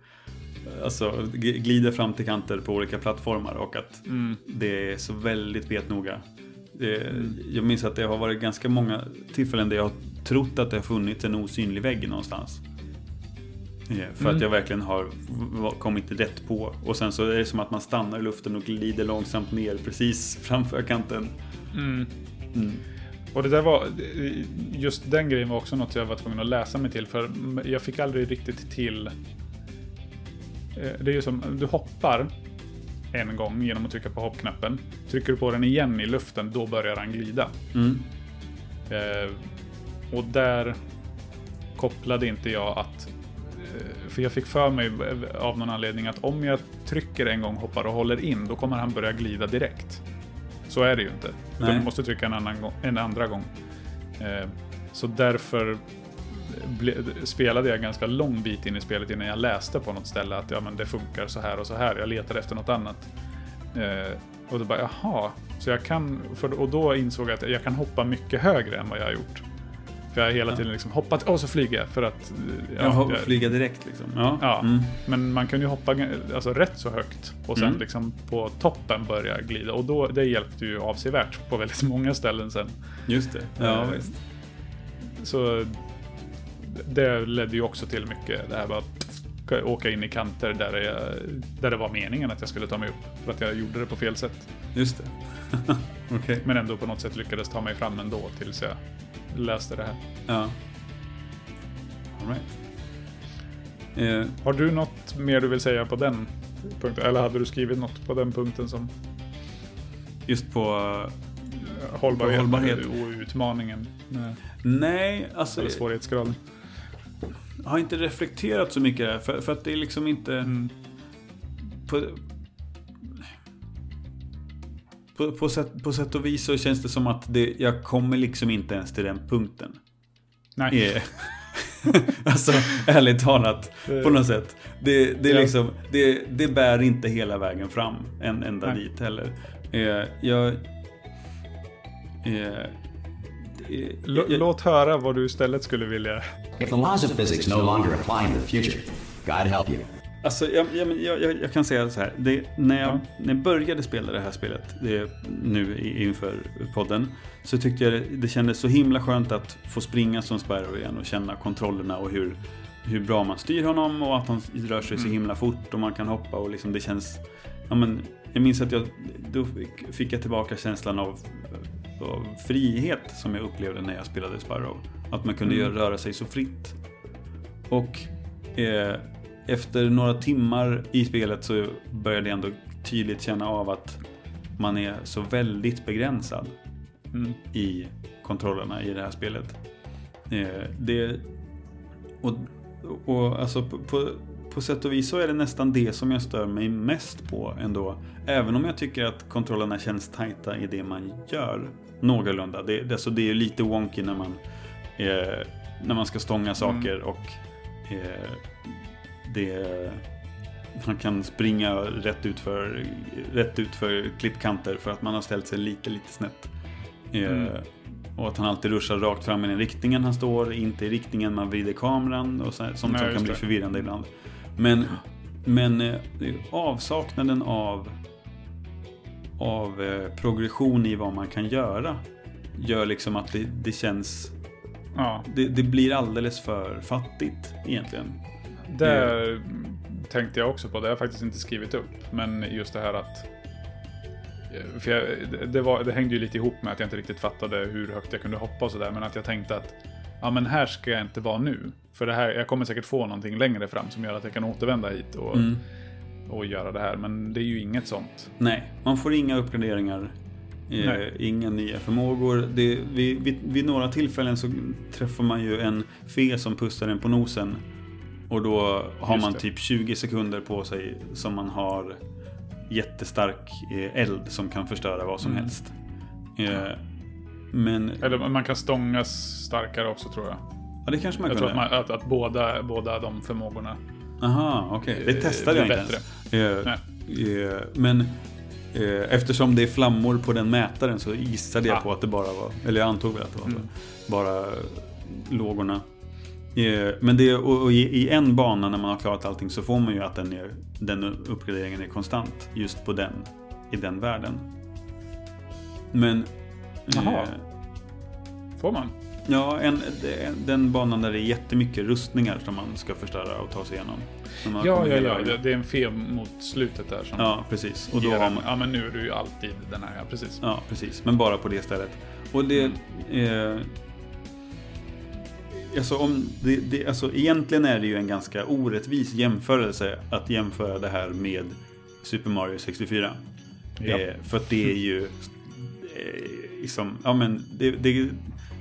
S2: alltså glida fram till kanter på olika plattformar och att det är så väldigt betnoga. Eh, Jag minns att det har varit ganska många tillfällen där jag har trott att det har funnits en osynlig vägg någonstans. För att jag verkligen har kommit rätt på. Och sen så är det som att man stannar i luften och glider långsamt ner precis framför kanten. Mm.
S1: Och det där var, just den grejen var också något jag var tvungen att läsa mig till för jag fick aldrig riktigt till. eh, Det är ju som, du hoppar en gång genom att trycka på hoppknappen. Trycker du på den igen i luften, då börjar den glida.
S2: Mm.
S1: Eh, och där kopplade inte jag att... eh, För jag fick för mig eh, av någon anledning att om jag trycker en gång, hoppar och håller in, då kommer han börja glida direkt. Så är det ju inte. Du måste trycka en, annan gång, en andra gång. Eh, så därför spelade jag ganska lång bit in i spelet innan jag läste på något ställe att ja, men det funkar så här och så här. Jag letade efter något annat. Eh, och då bara, jaha. Så jag kan, för, och då insåg jag att jag kan hoppa mycket högre än vad jag har gjort. För jag har hela tiden liksom hoppat, och så flyger jag för att... eh,
S2: Jaha,
S1: jag-
S2: flyga direkt liksom. Ja.
S1: Ja,
S2: Mm.
S1: men man kan ju hoppa alltså, rätt så högt och sen
S2: Mm.
S1: liksom på toppen börja glida. Och då, det hjälpte ju avsevärt på väldigt många ställen sen.
S2: Just det. Ja,
S1: Eh,
S2: visst.
S1: Så det ledde ju också till mycket det här med att åka in i kanter där, jag, där det var meningen att jag skulle ta mig upp. För att jag gjorde det på fel sätt.
S2: Just det. Okej.
S1: Men ändå på något sätt lyckades ta mig fram ändå tills jag läste det här.
S2: Ja. All right. Eh,
S1: Har du något mer du vill säga på den punkten? Eller hade du skrivit något på den punkten som
S2: just på...
S1: hållbarhet,
S2: hållbarhet.
S1: och utmaningen? med-
S2: Nej, alltså...
S1: Eller svårighetsgraden?
S2: Jag har inte reflekterat så mycket där. För, för att det är liksom inte...
S1: Mm.
S2: På, på, på, sätt, på sätt och vis så känns det som att det, jag kommer liksom inte ens till den punkten.
S1: Nej.
S2: Eh, alltså, ärligt talat, på något sätt. Det, det, är
S1: Ja.
S2: liksom, det, det bär inte hela vägen fram, en enda
S1: Nej.
S2: dit heller. Eh, jag... Eh,
S1: låt höra vad du istället skulle vilja.
S5: If the laws of physics no longer apply in the future, God help you.
S2: Alltså, jag, jag, jag, jag, kan säga så här. Det, när, jag,
S1: Ja.
S2: när jag började spela det här spelet, det, nu inför podden, så tyckte jag det, det kändes så himla skönt att få springa som Sparrow igen och känna kontrollerna och hur, hur bra man styr honom och att han rör sig så himla fort och man kan hoppa och liksom det känns... Ja, men, jag minns att jag, då fick, jag tillbaka känslan av, av frihet som jag upplevde när jag spelade Sparrow. Att man kunde göra- röra sig så fritt. Och eh, efter några timmar i spelet så började jag ändå tydligt känna av att man är så väldigt begränsad
S1: Mm.
S2: i kontrollerna i det här spelet. Eh, det, och, och alltså på, på, på sätt och vis så är det nästan det som jag stör mig mest på ändå. Även om jag tycker att kontrollerna känns tajta i det man gör. Någorlunda. Det, det, alltså det är lite wonky när man, eh, när man ska stånga saker och eh, det man kan springa rätt ut för, rätt ut för klippkanter för att man har ställt sig lite, lite snett. Eh,
S1: Mm.
S2: Och att han alltid ruschar rakt fram i den riktningen han står, inte i riktningen man vrider kameran och så, sånt som kan bli
S1: det.
S2: förvirrande ibland. Men, men eh, avsaknaden av, av eh, progression i vad man kan göra gör liksom att det, det känns
S1: Ja,
S2: det, det blir alldeles för fattigt egentligen.
S1: Det tänkte jag också på. Det har jag faktiskt inte skrivit upp. Men just det här att... För jag, det, var, det hängde ju lite ihop med att jag inte riktigt fattade hur högt jag kunde hoppa och sådär. Men att jag tänkte att ja, men här ska jag inte vara nu. För det här, jag kommer säkert få någonting längre fram som gör att jag kan återvända hit och,
S2: Mm.
S1: och göra det här. Men det är ju inget sånt.
S2: Nej, man får inga uppgraderingar. Eh,
S1: Nej.
S2: inga nya förmågor. Det, vid, vid, vid några tillfällen så träffar man ju en fe som pustar en på nosen. Och då har
S1: Just
S2: man
S1: det.
S2: typ 20 sekunder på sig som man har jättestark eh, eld som kan förstöra vad som
S1: Mm.
S2: helst. Eh, men
S1: Eller man kan stångas starkare också tror jag.
S2: ja, det kanske man
S1: Jag tror att, man, att, att båda, båda de förmågorna
S2: Aha, okej. Det
S1: eh,
S2: testade jag inte
S1: bättre.
S2: ens. Eh, eh, men eh, eftersom det är flammor på den mätaren så gissade jag
S1: Ah.
S2: på att det bara var, eller jag antog väl att det var
S1: Mm.
S2: bara lågorna. Eh, men det, och, i, en bana när man har klarat allting så får man ju att den, är, den uppgraderingen är konstant just på den, i den världen. Men...
S1: Jaha.
S2: eh,
S1: får man.
S2: Ja, en, den banan där det är jättemycket rustningar som man ska förstöra och ta sig igenom.
S1: Ja, ja, ja. Det- Det är en fe mot slutet där som
S2: Ja, precis. Och då har man,
S1: Ja, men nu är du ju alltid den här. Ja, precis.
S2: ja, precis. Men bara på det stället. Och det... Eh, alltså, om det, det, alltså, egentligen är det ju en ganska orättvis jämförelse att jämföra det här med Super Mario 64.
S1: Ja.
S2: Eh, för att det är ju... Eh, liksom, ja men, det, det,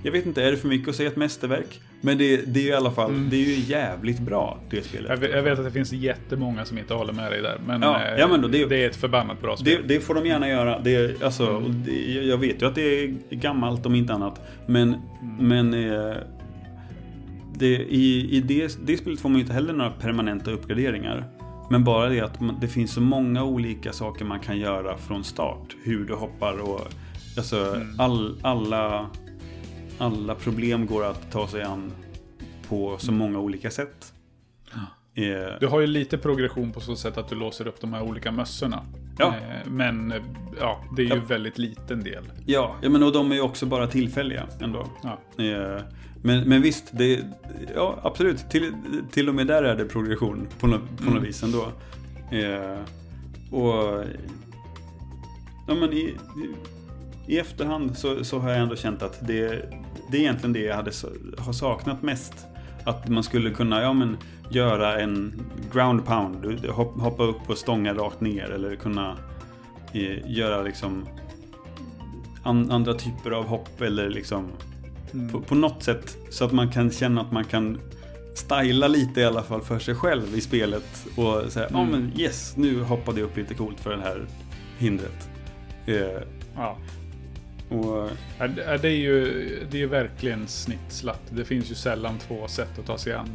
S2: jag vet inte, är det för mycket att säga ett mästerverk? Men det, det är ju i alla fall,
S1: Mm.
S2: det är ju jävligt bra, det spelet.
S1: Jag vet, jag vet att det finns jättemånga som inte håller med dig där. Men,
S2: Ja,
S1: eh,
S2: ja, men då det-
S1: det är ett förbannat bra
S2: Det,
S1: spel.
S2: det får de gärna göra. Det, alltså, det, jag vet ju att det är gammalt om inte annat. Men, men eh, det, i, i det, det spelet får man ju inte heller några permanenta uppgraderingar. Men bara det att det finns så många olika saker man kan göra från start. Hur du hoppar och alltså, all, alla, alla problem går att ta sig an på så många olika sätt. Eh,
S1: Du har ju lite progression på så sätt att du låser upp de här olika mössorna.
S2: Ja.
S1: Eh, Men eh, ja, det är ju
S2: Ja.
S1: väldigt liten del.
S2: Ja, ja men och de är ju också bara tillfälliga ändå.
S1: Ja.
S2: Men, men visst, det, ja absolut. Till, till och med där är det progression på, nå, på något vis ändå. Eh, och ja, men i, i, efterhand så, så har jag ändå känt att det, det är egentligen det jag hade, har saknat mest. Att man skulle kunna ja, men, göra en ground pound, hoppa upp och stånga rakt ner eller kunna eh, göra liksom an, andra typer av hopp eller liksom på, på något sätt så att man kan känna att man kan styla lite i alla fall för sig själv i spelet och säga ja men yes, nu hoppade jag upp lite coolt för det här hindret. Eh,
S1: Ja.
S2: Och,
S1: Ja, Det är ju, det är verkligen snittslatt. Det finns ju sällan två sätt att ta sig an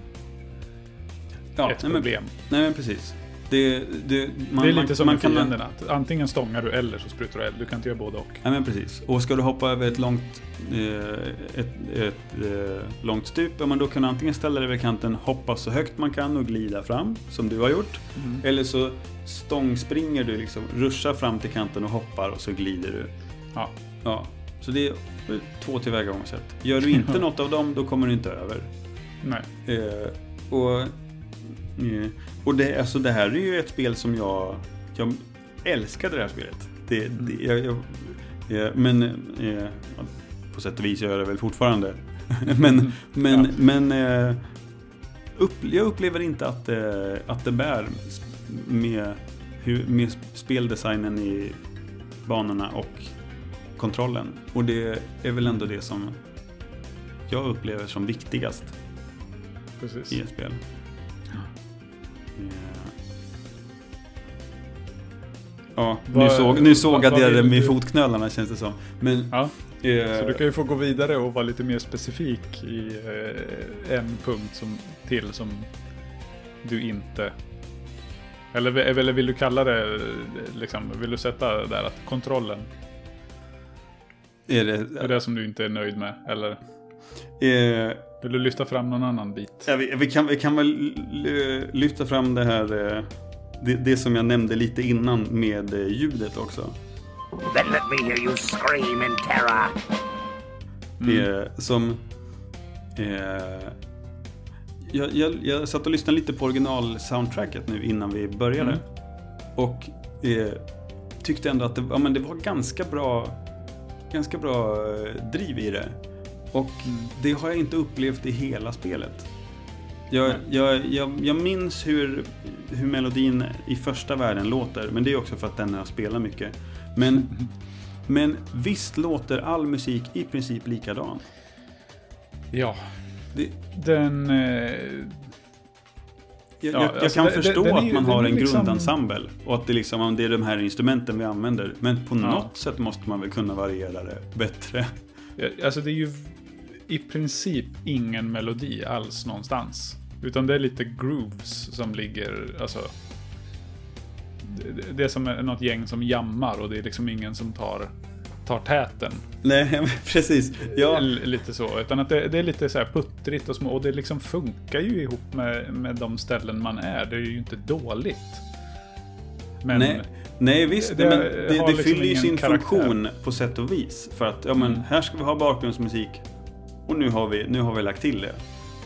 S2: ja,
S1: ett
S2: nej, men,
S1: problem.
S2: nej men precis. Det, det, man,
S1: det är lite
S2: man,
S1: som
S2: man kan-
S1: fienderna. att Antingen stångar du eller så sprutar du eld. Du kan inte göra både och.
S2: Ja men precis. Och ska du hoppa över ett långt, eh, ett, ett eh, långt stup, ja men då kan du antingen ställa dig vid kanten, hoppa så högt man kan och glida fram, som du har gjort. Eller så stångspringer du liksom, ruschar fram till kanten och hoppar och så glider du.
S1: Ja.
S2: Ja, så det är två tillvägagångssätt. Gör du inte något av dem, då kommer du inte över.
S1: Nej.
S2: Eh, och eh, och det, alltså det här är ju ett spel som jag, jag älskade det här spelet. Det, det, jag, jag, men eh, på sätt och vis gör jag det väl fortfarande. men men,
S1: Ja.
S2: men eh, upp, jag upplever inte att, eh, att det bär med, hur, med speldesignen i banorna och kontrollen. Och det är väl ändå det som jag upplever som viktigast
S1: Precis.
S2: i ett spel. Ja, nu,
S1: Vad-
S2: såg, nu sågade
S1: vad- vad
S2: jag det med fotknölarna känns det som. Men...
S1: Ja.
S2: eh,
S1: Så du kan ju få gå vidare och vara lite mer specifik i eh, en punkt som, till som du inte... Eller, eller vill du kalla det, liksom, vill du sätta där att kontrollen
S2: är
S1: är
S2: det,
S1: det som du inte är nöjd med? Eller
S2: eh,
S1: vill du lyfta fram någon annan bit?
S2: ja, vi, vi, kan, vi kan väl lyfta fram det här, eh, det, det som jag nämnde lite innan med eh, ljudet också.
S6: Then let me hear you scream in terror.
S2: Eh, som... Eh, jag, jag, jag satt och lyssnade lite på original-soundtracket nu innan vi började. Och eh, tyckte ändå att det, ja, men det var ganska bra, ganska bra eh, driv i det. Och det har jag inte upplevt i hela spelet. Jag, jag, jag, jag minns hur, hur melodin i första världen låter, men det är också för att den har spelat mycket. Men, men visst låter all musik i princip likadan.
S1: Ja,
S2: Det,
S1: den... Eh,
S2: jag,
S1: Ja,
S2: jag,
S1: alltså
S2: kan
S1: det-
S2: förstå
S1: det- är
S2: att
S1: ju-
S2: man har
S1: är
S2: en
S1: liksom-
S2: grundensemble och att det, liksom, det är de här instrumenten vi använder. Men på
S1: Ja.
S2: något sätt måste man väl kunna variera det bättre.
S1: Alltså det är ju i princip ingen melodi alls någonstans. Utan det är lite grooves som ligger, alltså... det- Det är som något gäng som jammar och det är liksom ingen som tar, tar täten.
S2: Nej, precis. Ja,
S1: Lite så. Utan att det, det är lite så här puttrigt och små. Och det liksom funkar ju ihop med, med de ställen man är. Det är ju inte dåligt. Men...
S2: nej, nej, visst.
S1: det
S2: men det, det
S1: liksom
S2: fyller ju sin
S1: karaktär.
S2: funktion på sätt och vis. För att, ja men, här ska vi ha bakgrundsmusik. Och nu har vi, nu har vi lagt till det.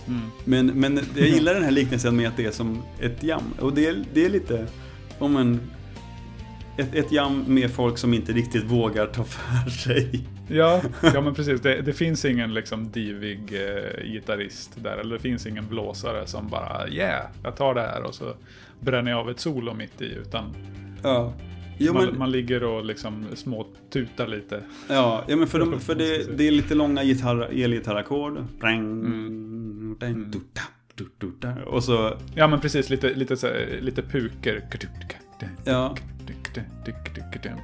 S1: Mm.
S2: Men, men jag gillar den här liknelsen med att det är som ett jam. Och det är, det är lite, om en, ett, ett jam med folk som inte riktigt vågar ta för sig.
S1: Ja, ja men precis. Det, det finns ingen liksom divig eh, gitarrist där. Eller det finns ingen blåsare som bara yeah, jag tar det här och så bränner jag av ett solo mitt i. Utan
S2: Ja. Jo,
S1: man,
S2: men,
S1: man ligger och liksom små tutar lite.
S2: ja, ja, men för, de, för det, det är lite långa gitarr, elgitarrackord. Och så,
S1: Ja men precis, lite, lite, så, här, lite puker.
S2: ja.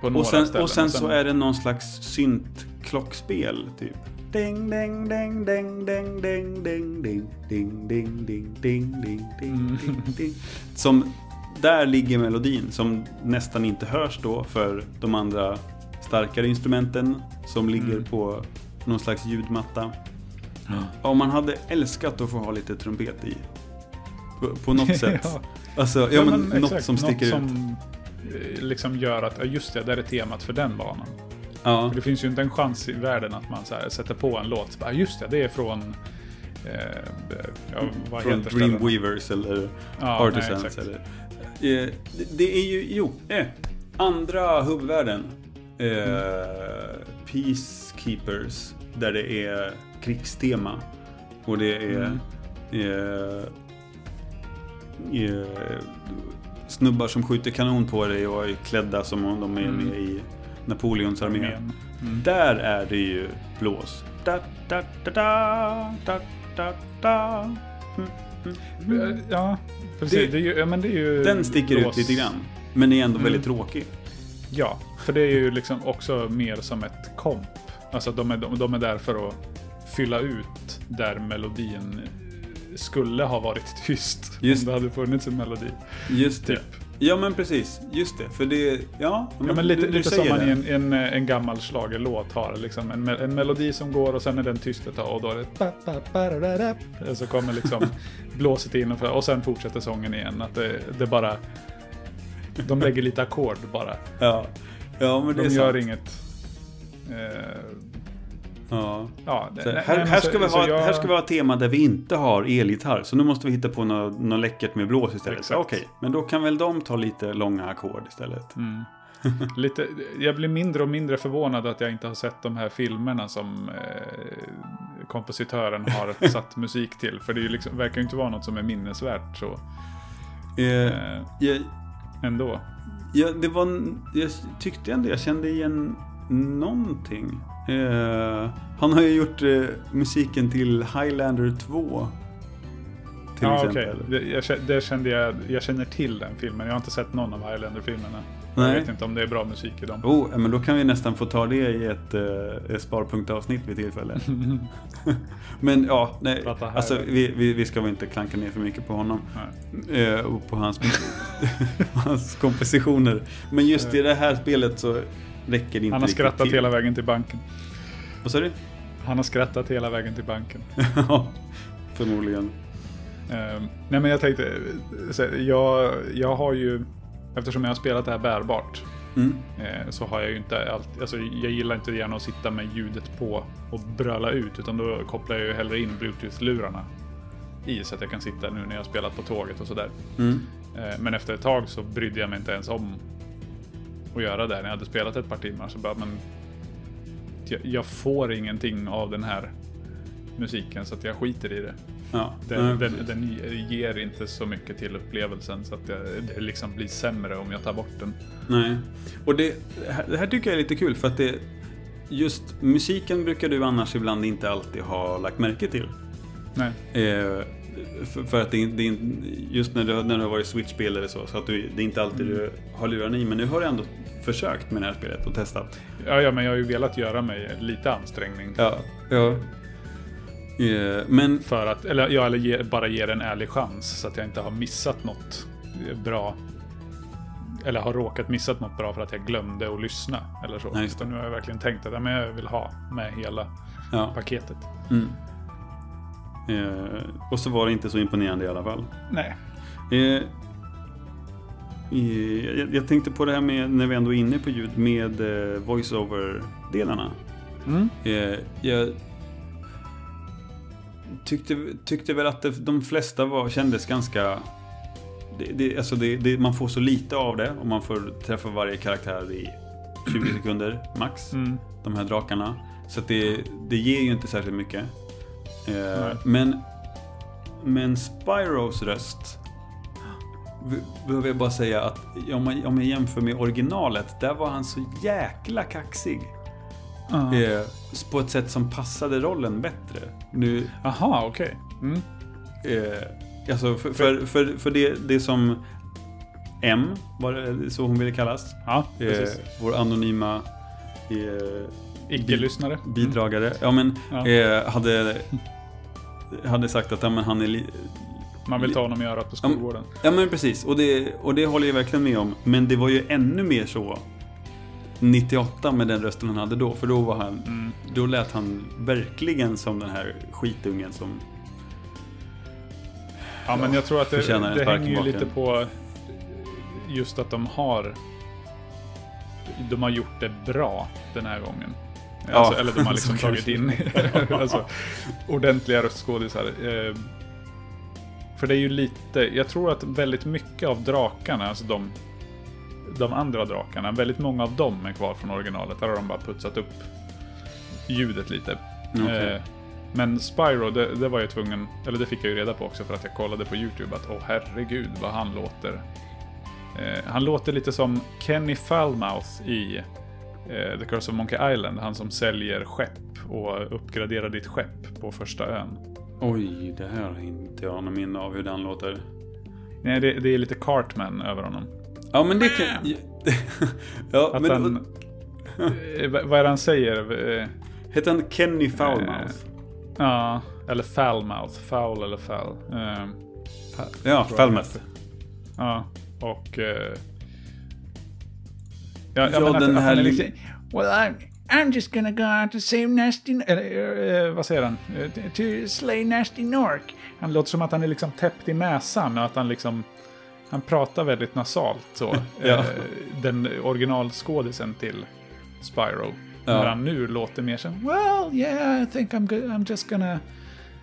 S1: På några
S2: Och sen,
S1: ställen.
S2: och sen så är det någon slags synt-klockspel, typ. Ding, ding, ding, ding, ding, ding, ding, ding, ding, ding, ding, ding, ding, ding, ding. Som, där ligger melodin som nästan inte hörs då för de andra starkare instrumenten som ligger på någon slags ljudmatta. Om man hade älskat att få ha lite trumpet i. På, på något sätt.
S1: Ja.
S2: Alltså, ja, men, något
S1: exakt,
S2: som sticker ut.
S1: som eh, liksom gör att, ja, just det, där är temat för den banan.
S2: Ja.
S1: För det finns ju inte en chans i världen att man sätter på en låt. Bara, just det, det är från... Eh, ja, vad
S2: Från? Dreamweavers eller
S1: Ja, nej,
S2: Artisans.
S1: exakt.
S2: eller, eh, det, är ju, jo, eh, andra huvudvärlden. Eh, Peacekeepers. Där det är krigstema. Och det är eh, eh, snubbar som skjuter kanon på dig och är klädda som om de är
S1: Mm.
S2: med i Napoleons armé.
S1: Armén. Mm.
S2: Där är det ju blås. Da, da, da, da, da, da, da. Mm.
S1: Eh, Ja, precis.
S2: Det-
S1: Det, är ju, men det är ju
S2: Den sticker
S1: blås-
S2: ut lite grann. Men är ändå
S1: Mm.
S2: väldigt tråkig.
S1: Ja, för det är ju liksom också mer som ett komp. Alltså de är, de, de är där för att fylla ut där melodin skulle ha varit tyst.
S2: Just-
S1: Om det hade funnits en melodi.
S2: Just det.
S1: Typ.
S2: Ja men precis, just det. För det, ja.
S1: Ja, men lite,
S2: du- du
S1: lite som man i en, en, en gammal schlagerlåt har. Liksom en, en melodi som går och sen är den tyst ett tag och då är det... så kommer liksom blåset in och, och sen fortsätter sången igen. Att det, det bara... De lägger lite ackord bara.
S2: Ja. ja, men det
S1: De
S2: är
S1: gör
S2: sant.
S1: inget... Eh,
S2: Ja.
S1: ja, nej,
S2: här, här,
S1: så-
S2: ska vi
S1: så
S2: ha,
S1: jag-
S2: här ska vi ha ett tema där vi inte har elgitarr. Så nu måste vi hitta på något, något läckert med blås istället.
S1: Exakt.
S2: Okej, men då kan väl de ta lite långa ackord istället.
S1: Mm. Lite, jag blir mindre och mindre förvånad att jag inte har sett de här filmerna som eh, kompositören har satt musik till. För det liksom, verkar ju inte vara något som är minnesvärt så
S2: Eh,
S1: eh,
S2: jag,
S1: ändå.
S2: jag, det var, jag tyckte ändå jag kände igen någonting. Eh, han har ju gjort eh, musiken till Highlander 2. Till
S1: Ja,
S2: exempel.
S1: Det, jag, det kände jag, jag känner till den filmen. Jag har inte sett någon av Highlander-filmerna. Jag
S2: Nej.
S1: vet inte om det är bra musik i dem.
S2: Oh, men då kan vi nästan få ta det i ett, eh, sparpunktavsnitt vid tillfälle. men ja, nej, alltså, vi, vi, vi ska väl inte klanka ner för mycket på honom. Eh, och på hans, hans kompositioner. Men just i det här spelet så räcker inte
S1: Han har skrattat
S2: till.
S1: hela vägen till banken.
S2: Vad sa du?
S1: Han har skrattat hela vägen till banken.
S2: Ja, förmodligen.
S1: Eh, nej men jag tänkte, eh, jag, jag har ju, eftersom jag har spelat det här bärbart,
S2: Mm.
S1: eh, så har jag ju inte alltid, alltså jag gillar inte gärna att sitta med ljudet på och bröla ut, utan då kopplar jag ju hellre in bluetooth-lurarna i så att jag kan sitta nu när jag spelat på tåget och sådär.
S2: Mm.
S1: Eh, men efter ett tag så brydde jag mig inte ens om att göra det. När jag hade spelat ett par timmar så bara, men jag, jag får ingenting av den här musiken så att jag skiter i det.
S2: Ja.
S1: Den,
S2: Ja,
S1: den, den ger inte så mycket till upplevelsen så att det, det liksom blir sämre om jag tar bort den.
S2: Nej. Och det, det här tycker jag är lite kul för att det just musiken brukar du annars ibland inte alltid ha lagt märke till.
S1: Nej.
S2: Eh, för, för att det, det just när du, när du har varit Switch-spel eller så, så att du, det är inte alltid du har lurarna i. Men nu har du ändå försökt med det här spelet och testat.
S1: Ja, ja, men jag har ju velat göra mig lite ansträngning.
S2: Ja. ja. Eh, men
S1: För att, eller, ja, eller ge, bara ge det en ärlig chans så att jag inte har missat något bra. Eller har råkat missat något bra för att jag glömde att lyssna. Eller så.
S2: Nej,
S1: nu har jag verkligen tänkt att ja, men jag vill ha med hela
S2: ja.
S1: paketet.
S2: Mm. Eh, och så var det inte så imponerande i alla fall.
S1: Nej.
S2: Eh, jag, jag tänkte på det här med, när vi ändå är inne på ljud, med eh, voice-over-delarna.
S1: Mm.
S2: Eh, jag tyckte, tyckte väl att det, de flesta var, kändes ganska... Det, det, alltså det, det, man får så lite av det och man får träffa varje karaktär i 20 sekunder max.
S1: Mm.
S2: De här drakarna. Så det, det ger ju inte särskilt mycket. Eh, men, men Spyros röst behöver jag bara säga att om, man, om jag jämför med originalet, där var han så jäkla kaxig.
S1: Ah.
S2: Eh, på ett sätt som passade rollen bättre. Nu,
S1: Aha, okej. Mm.
S2: eh, alltså för, för, för, för det, det som M, var det så hon ville kallas.
S1: Ja,
S2: Eh, vår anonyma eh,
S1: Icke-lyssnare.
S2: bidragare. Ja, men
S1: Ja.
S2: Eh, hade, hade sagt att ja, men han är...
S1: Man vill ta honom i örat på skolgården.
S2: ja men precis, och det, och det håller jag verkligen med om. Men det var ju ännu mer så 98 med den rösten han hade då. För då var han...
S1: Mm.
S2: Då lät han verkligen som den här skitungen som...
S1: Ja, men jag tror att det, det hänger ju lite på just att de har de har gjort det bra den här gången.
S2: Ja,
S1: Alltså, eller de har liksom tagit in alltså, ordentliga röstskådisar. Eh, för det är ju lite, jag tror att väldigt mycket av drakarna, alltså de, de andra drakarna, väldigt många av dem är kvar från originalet. Där har de bara putsat upp ljudet lite.
S2: Okej.
S1: Eh, men Spyro, det, det var jag tvungen, eller det fick jag ju reda på också för att jag kollade på YouTube att åh herregud vad han låter. Eh, han låter lite som Kenny Falmouth i The Curse of Monkey Island. Han som säljer skepp och uppgraderar ditt skepp på första ön.
S2: Oj, det här har inte jag någon minne av hur den låter.
S1: Nej, det, det är lite Cartman över honom.
S2: Ja, men det kan... Ja,
S1: Att
S2: men
S1: han... Eh, vad är det han säger? Eh,
S2: heter han Kenny Foulmouth?
S1: Ja, eller foulmouth. Foul eller foul. Eh,
S2: ja,
S1: heter. Ja, och... Eh, ja,
S2: Ja,
S1: ja,
S2: den
S1: att
S2: här
S1: liksom... Well, I'm, I'm just gonna go out to save Nasty... Eller, eh, vad säger han? Eh, To slay Nasty Nork. Han låter som att han är liksom täppt i näsan och att han liksom... Han pratar väldigt nasalt så.
S2: Ja.
S1: eh, den originalskådisen till Spyro.
S2: Ja.
S1: När han nu låter mer som Well, yeah, I think I'm, go- I'm just gonna...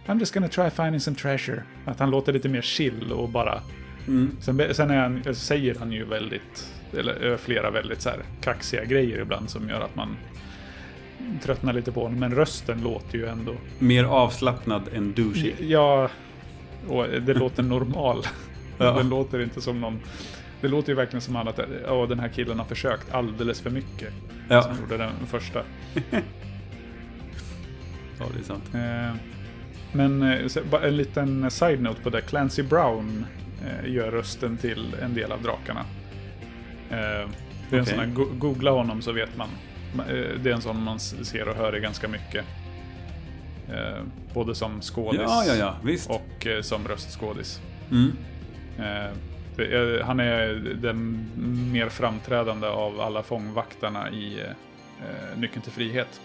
S1: I'm just gonna try finding some treasure. Att han låter lite mer chill och bara... Sen, sen är han, säger han ju väldigt, eller eh, flera väldigt så här kaxiga grejer ibland som gör att man tröttnar lite på honom. Men rösten låter ju ändå...
S2: Mer avslappnad än douchey.
S1: Ja, och det låter normal.
S2: Ja.
S1: Den låter inte som någon... Det låter ju verkligen som att ja, den här killen har försökt alldeles för mycket.
S2: Ja.
S1: Som gjorde den första.
S2: ja, det är sant.
S1: Eh, Men eh, en liten side-note på det. Clancy Brown gör rösten till en del av drakarna. Eh, Det är en
S2: Okej.
S1: sån här, go- googla honom så vet man. Eh, Det är en sån man ser och hör ganska mycket. Eh, Både som skådis
S2: Ja, ja, ja,
S1: och som röstskådis.
S2: Mm.
S1: Han är den mer framträdande av alla fångvaktarna i Nyckeln till frihet.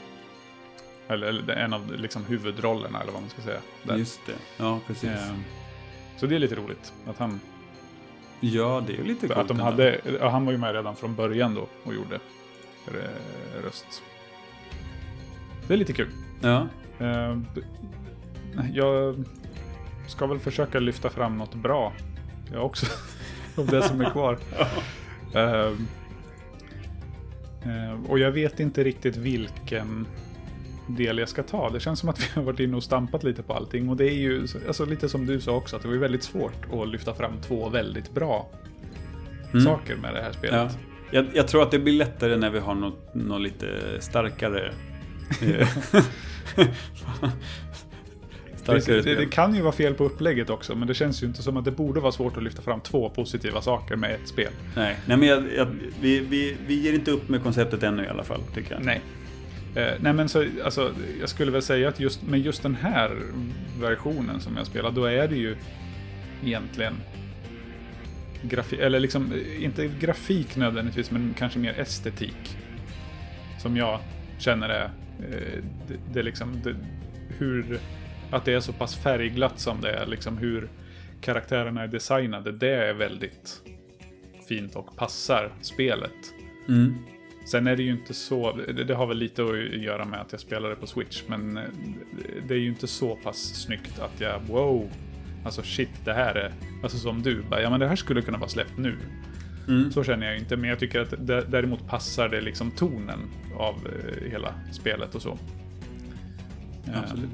S1: Eller, en av liksom, huvudrollerna, eller vad man ska säga. Där.
S2: Just det. Ja, precis.
S1: Så det är lite roligt. Att han,
S2: Ja, det är ju lite coolt
S1: att de hade, ja, han var ju med redan från början då och gjorde röst. Det är lite kul.
S2: Ja.
S1: Eh, Jag ska väl försöka lyfta fram något bra. Jag också. Om det som är kvar. Eh, eh, Och jag vet inte riktigt vilken del jag ska ta. Det känns som att vi har varit inne och stampat lite på allting. Och det är ju alltså, lite som du sa också, att det var väldigt svårt att lyfta fram två väldigt bra saker med det här
S2: ja.
S1: spelet.
S2: Jag, jag tror att det blir lättare när vi har något, något lite starkare... eh, starkare
S1: Det, det kan ju vara fel på upplägget också, men det känns ju inte som att det borde vara svårt att lyfta fram två positiva saker med ett spel.
S2: Nej, nej men jag, jag, vi, vi, vi ger inte upp med konceptet ännu i alla fall, tycker jag.
S1: Nej. Eh, nej men så, alltså, jag skulle väl säga att just med just den här versionen som jag spelar, då är det ju egentligen grafik, eller liksom, eh, inte grafik nödvändigtvis, men kanske mer estetik. Som jag känner är, eh, det, det liksom, det, hur, att det är så pass färgglatt som det är, liksom hur karaktärerna är designade, det är väldigt fint och passar spelet.
S2: Mm.
S1: Sen är det ju inte så, det, det har väl lite att göra med att jag spelar det på Switch, men eh, det är ju inte så pass snyggt att jag, wow, alltså shit, det här är, alltså som du, bara, ja men det här skulle kunna vara släppt nu. Så känner jag inte, men jag tycker att däremot passar det liksom tonen av eh, hela spelet och så. Eh,
S2: Absolut.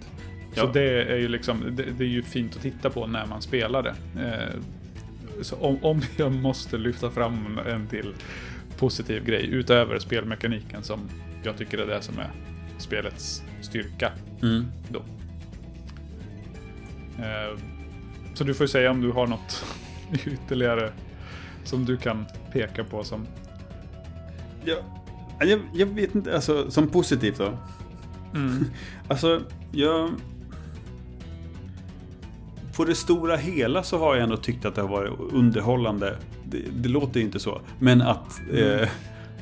S1: Så
S2: Ja.
S1: det är ju liksom, det, det är ju fint att titta på när man spelar det. Eh, så om, om jag måste lyfta fram en till positiv grej utöver spelmekaniken som jag tycker är det som är spelets styrka.
S2: Mm.
S1: Då. Eh, så du får ju säga om du har något ytterligare som du kan peka på som...
S2: Ja, jag, jag vet inte, alltså som positivt då. alltså, jag... På det stora hela så har jag ändå tyckt att det har varit underhållande. Det, det låter ju inte så. Men att, eh,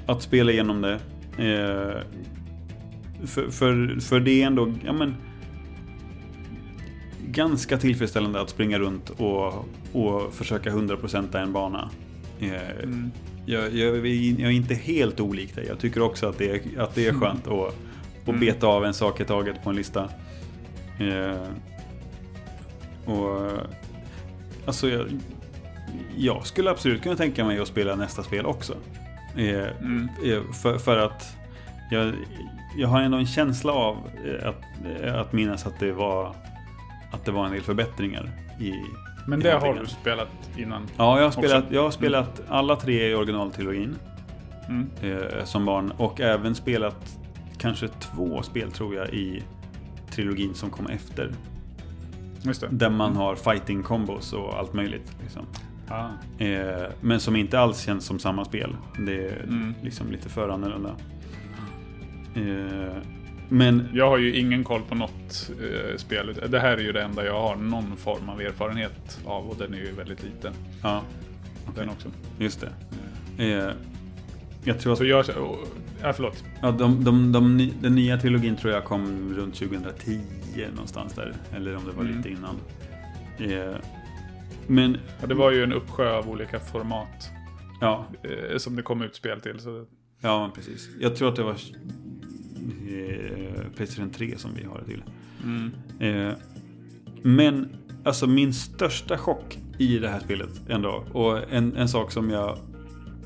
S2: att spela igenom det. Eh, för, för, för det är ändå, ja men... Ganska tillfredsställande att springa runt och, och försöka 100% en bana. Eh, jag, jag, jag är inte helt olik dig. Jag tycker också att det är, att det är skönt att, att beta av en sak i taget på en lista. Eh, och Alltså jag, jag skulle absolut kunna tänka mig att spela nästa spel också. Eh, eh, för, för att jag, jag har ändå en känsla av eh, att, att minnas att det var att det var en del förbättringar i
S1: Men det har du spelat innan.
S2: Ja, jag har spelat,
S1: också.
S2: jag har spelat alla tre i originaltrilogin
S1: Mm.
S2: eh, som barn och även spelat kanske två spel tror jag i trilogin som kom efter. Där man har fighting combos och allt möjligt. Liksom.
S1: Ah.
S2: Eh, men som inte alls känns som samma spel. Det är
S1: Mm.
S2: liksom lite för annorlunda. Eh, men
S1: Jag har ju ingen koll på något eh, spel. Det här är ju det enda jag har någon form av erfarenhet av och den är ju väldigt liten.
S2: ja,
S1: Den också.
S2: just det. Eh, jag tror att
S1: Så jag... Oh, ja, förlåt.
S2: ja, de, de, de, den nya trilogin tror jag kom runt 2010 någonstans där. Eller om det var
S1: Mm.
S2: lite innan. Eh, men
S1: Ja, det var ju en uppsjö av olika format
S2: ja,
S1: eh, som det kom ut spel till. Så
S2: ja, men precis. Jag tror att det var eh, Playstation 3 som vi har det till. Eh, men alltså min största chock i det här spelet ändå. Och en, en sak som jag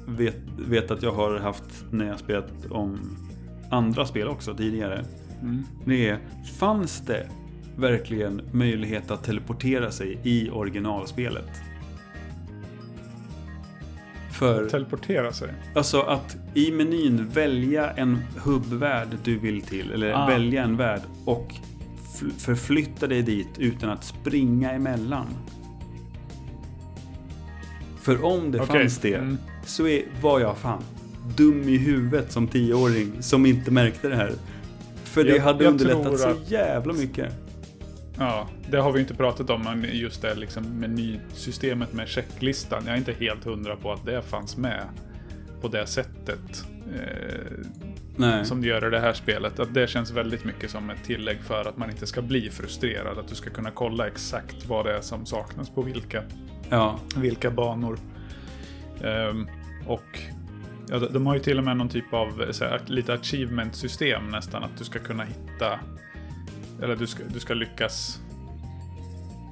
S2: vet, vet att jag har haft när jag spelat om andra spel också tidigare. Det är, fanns det verkligen möjlighet att teleportera sig i originalspelet? För
S1: teleportera sig.
S2: Alltså att i menyn välja en hubbvärld du vill till. Eller
S1: Ah.
S2: välja en värld och förflytta dig dit utan att springa emellan. För om det
S1: Okej,
S2: fanns det
S1: mm.
S2: så är, var jag fan dum i huvudet som tioåring som inte märkte det här. För det
S1: Jag-
S2: hade
S1: jag
S2: underlättat
S1: tror
S2: så
S1: att-
S2: jävla mycket.
S1: Ja, det har vi inte pratat om, men just det liksom menysystemet med checklistan. Jag är inte helt hundra på att det fanns med på det sättet. Eh, som det gör i det här spelet. Att det känns väldigt mycket som ett tillägg för att man inte ska bli frustrerad. Att du ska kunna kolla exakt vad det är som saknas på vilka,
S2: Ja,
S1: vilka banor. Ehm, och ja, de- har ju till och med någon typ av här, lite achievement-system nästan. Att du ska kunna hitta, eller du ska, du ska lyckas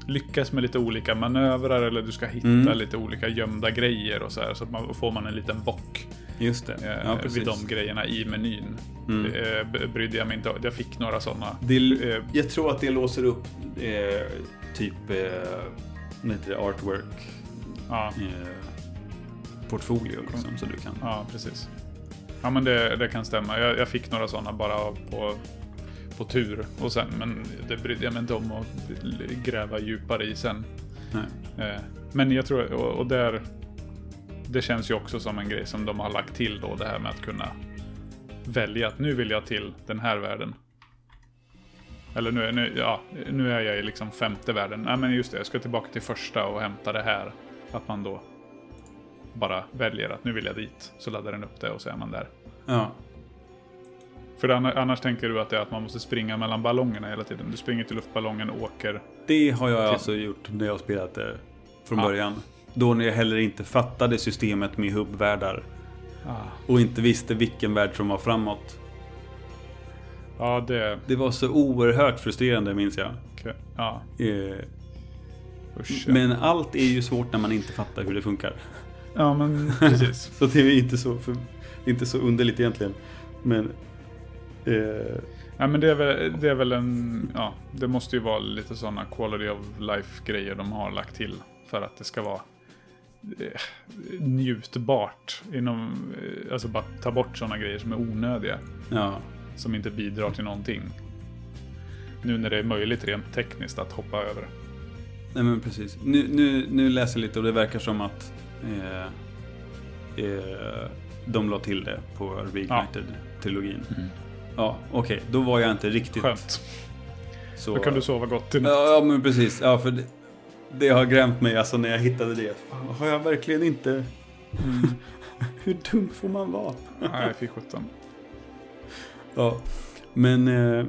S1: lyckas med lite olika manövrar eller du ska hitta
S2: Mm.
S1: lite olika gömda grejer och så här. Så man, får man en liten bock
S2: just det.
S1: eh,
S2: Ja,
S1: vid
S2: precis.
S1: de grejerna i menyn.
S2: Mm.
S1: Eh, brydde jag mig inte. Jag fick några sådana. Eh,
S2: jag tror att det låser upp eh, typ eh, artwork
S1: Ja,
S2: eh, portfolio liksom, så du kan.
S1: ja, precis. Ja, men det, det kan stämma. Jag, jag fick några sådana bara på, på tur. Och sen, men det brydde jag mig inte om att gräva djupare i sen.
S2: Nej.
S1: Eh, Men jag tror, och, och där, det känns ju också som en grej som de har lagt till då, det här med att kunna välja att nu vill jag till den här världen. Eller nu, nu, ja, nu är jag i liksom femte världen. Nej men just det, jag ska tillbaka till första och hämta det här. Att man då bara väljer att nu vill jag dit. Så laddar den upp det och så är man där.
S2: Ja.
S1: För annars, tänker du att det är att man måste springa mellan ballongerna hela tiden. Du springer till luftballongen och åker.
S2: Det har jag alltså gjort när jag spelat det från
S1: Ja.
S2: början. Då när jag heller inte fattade systemet med hubbvärldar.
S1: Ah.
S2: Och inte visste vilken värld som var framåt.
S1: Ja, det...
S2: Det var så oerhört frustrerande minns jag.
S1: Ja,
S2: Eh,
S1: usch. ja.
S2: men allt är ju svårt när man inte fattar hur det funkar.
S1: Ja, men precis.
S2: Så det är inte så, för, inte så underligt egentligen. Men... Eh,
S1: Ja, men det är, väl, det är väl en... Ja, det måste ju vara lite sådana quality of life-grejer de har lagt till. För att det ska vara eh, njutbart. Inom, eh, alltså bara ta bort sådana grejer som är onödiga.
S2: ja.
S1: Som inte bidrar till någonting. Nu när det är möjligt rent tekniskt att hoppa över.
S2: Nej men precis. Nu, nu, nu läser jag lite och det verkar som att eh, eh, de la till det på Reignited-trilogin. Ja, okej. Då var jag inte riktigt
S1: Skönt.
S2: så...
S1: Då kan du sova gott i natt.
S2: Ja, men precis. Ja, för det, det har grämt mig alltså när jag hittade det. Fan, har jag verkligen inte...
S1: Mm.
S2: Hur dum får man vara?
S1: Nej, fy sjutton.
S2: Ja, men... Eh,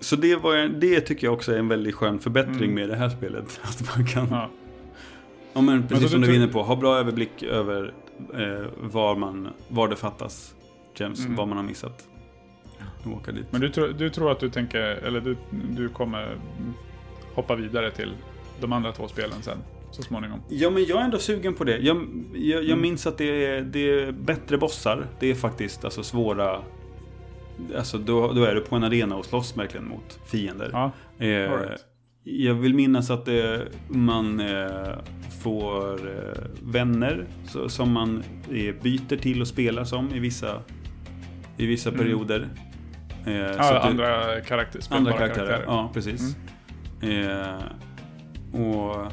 S2: så det, var, det tycker jag också är en väldigt skön förbättring
S1: Mm.
S2: med det här spelet. Att man kan...
S1: Ja.
S2: Ja, men precis
S1: så
S2: som
S1: du
S2: är inne på. Ha bra överblick över eh, var, man, var det fattas gems.
S1: Mm.
S2: Vad man har missat. Och åka dit.
S1: Men du, tror- du tror att du tänker, eller du, du kommer hoppa vidare till de andra två spelen sen, så småningom?
S2: Ja, men jag är ändå sugen på det. Jag, jag, jag
S1: Mm.
S2: minns att det är, det är bättre bossar. Det är faktiskt alltså svåra... Alltså då, då är du på en arena och slåss verkligen mot fiender.
S1: Ja,
S2: Eh,
S1: right.
S2: Jag vill minnas att eh, man eh, får eh, vänner så, som man eh, byter till att spela som i vissa, i vissa
S1: Mm.
S2: perioder. Eh,
S1: ja
S2: att du-
S1: andra karaktärer,
S2: andra
S1: spelbara
S2: karaktärer. Ja, precis.
S1: Mm.
S2: Eh, och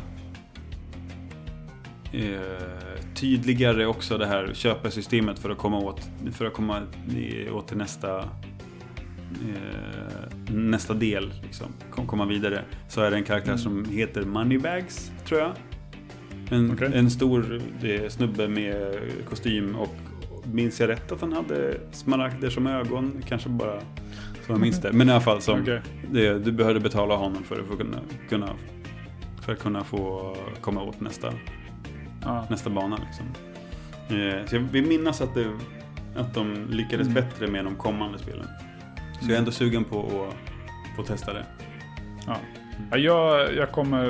S2: eh, tydligare också det här köpesystemet för att komma åt, för att komma åt till nästa eh, nästa del, liksom, kom- komma vidare. Så är det en karaktär som heter Moneybags, tror jag. En,
S1: Okej.
S2: en stor snubbe med kostym och minns jag rätt att han hade smaragder som ögon? Kanske bara som jag minns det. Men i alla fall som
S1: Okej.
S2: det, du behövde betala honom för att få kunna, kunna, för att kunna få komma åt nästa,
S1: Ja.
S2: nästa bana. Liksom. Eh, så jag vill minnas att, det, att de lyckades
S1: Mm.
S2: bättre med de kommande spelen. Så jag är ändå sugen på att få testa det.
S1: Ja. Ja, jag, jag kommer...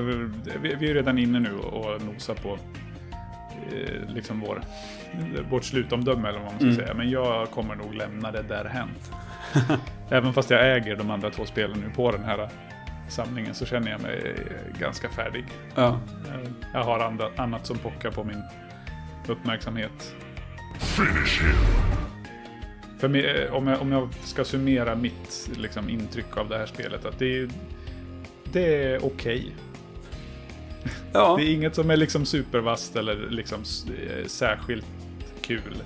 S1: Vi, vi är redan inne nu och nosar på liksom vår, vårt slutomdöme eller vad man ska
S2: Mm.
S1: säga. Men jag kommer nog lämna det därhän. Även fast jag äger de andra två spelen nu på den här samlingen så känner jag mig ganska färdig.
S2: Ja.
S1: Eh, Jag har andra, annat som pockar på min uppmärksamhet. För mig, eh, om, jag, om jag ska summera mitt liksom, intryck av det här spelet, att det är, det är okej.
S2: Ja.
S1: Det är inget som är liksom supervast eller liksom eh, särskilt kul.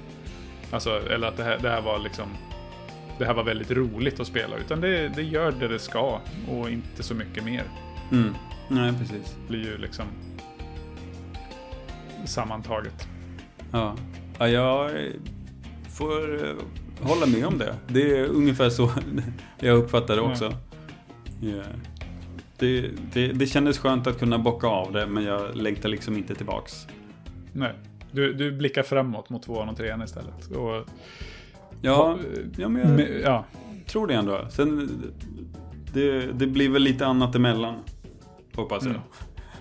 S1: Alltså, eller att det här, det här var liksom... Det här var väldigt roligt att spela, utan det, det gör det det ska och inte så mycket mer.
S2: Mm. Nej, precis.
S1: blir ju liksom sammantaget.
S2: Ja. ja, jag får eh, hålla med om det. Det är ungefär så jag uppfattar det också. Ja. Det, det, det kändes skönt att kunna bocka av det, men jag längtar liksom inte tillbaks.
S1: Nej. Du, du blickar framåt mot tvåan och trean istället. Och,
S2: Ja, ja men jag
S1: men, ja,
S2: tror det ändå. Sen, det, det blir väl lite annat emellan. Hoppas jag.
S1: Mm.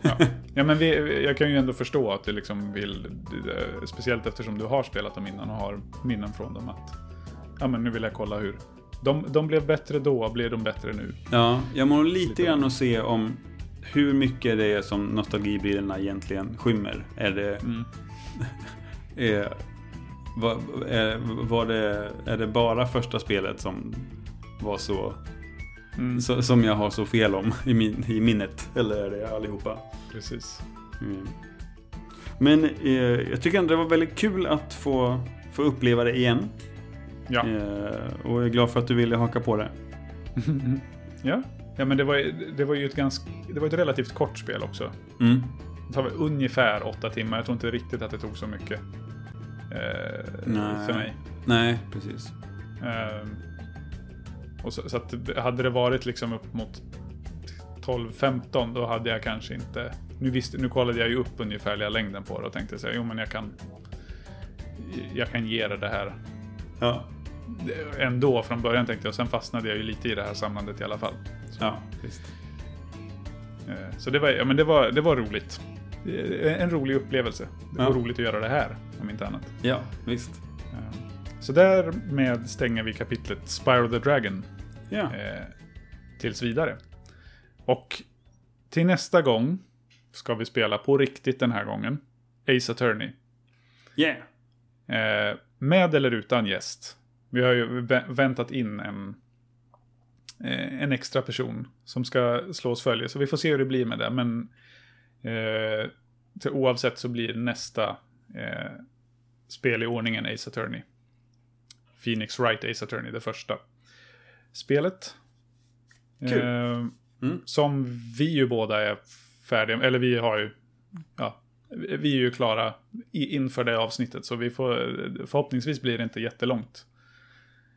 S1: ja. ja, men vi, jag kan ju ändå förstå att du liksom vill, eh, speciellt eftersom du har spelat dem innan och har minnen från dem, att ja, men nu vill jag kolla hur. De, de blev bättre då, blir de bättre nu?
S2: Ja, jag mår lite grann att se om hur mycket det är som nostalgibrillorna egentligen skymmer. Är det...
S1: Mm.
S2: är, var, är, var det, är det bara första spelet som var så,
S1: Mm.
S2: Som jag har så fel om i, min, i minnet? Eller är det allihopa?
S1: precis.
S2: Mm. Men eh, jag tycker ändå det var väldigt kul att få, få uppleva det igen.
S1: Ja.
S2: Eh, och jag är glad för att du ville haka på det.
S1: Ja, ja men det var, det var ju ett ganska, det var ett relativt kort spel också.
S2: Mm.
S1: Det tar väl ungefär åtta timmar. Jag tror inte riktigt att det tog så mycket. Eh,
S2: Nej.
S1: För mig.
S2: Nej, precis.
S1: Eh, och så, så att hade det varit liksom upp mot 12-15 då hade jag kanske inte... Nu, visste, nu kollade jag ju upp ungefärliga längden på det och tänkte säga jo men jag kan... Jag kan ge det det här
S2: Ja,
S1: ändå från början tänkte jag. Sen fastnade jag ju lite i det här samlandet i alla fall.
S2: ja visst.
S1: Eh, Så det var, ja, men det var, det var roligt. Eh, En rolig upplevelse. Det var
S2: Ja.
S1: roligt att göra det här, om inte annat.
S2: Ja, visst.
S1: Eh, Så därmed stänger vi kapitlet Spyro the Dragon
S2: Ja.
S1: tills vidare. Och till nästa gång ska vi spela på riktigt den här gången. Ace Attorney.
S2: Yeah.
S1: Eh, med eller utan gäst. Vi har ju vä- väntat in en, eh, en extra person som ska slå oss följe. Så vi får se hur det blir med det. Men eh, till oavsett så blir nästa eh, spel i ordningen Ace Attorney. Phoenix Wright Ace Attorney, det första spelet.
S2: Kul.
S1: Eh,
S2: Mm.
S1: Som vi ju båda är färdiga eller vi har ju, ja, vi är ju klara inför det avsnittet. Så vi får, förhoppningsvis blir det inte jättelångt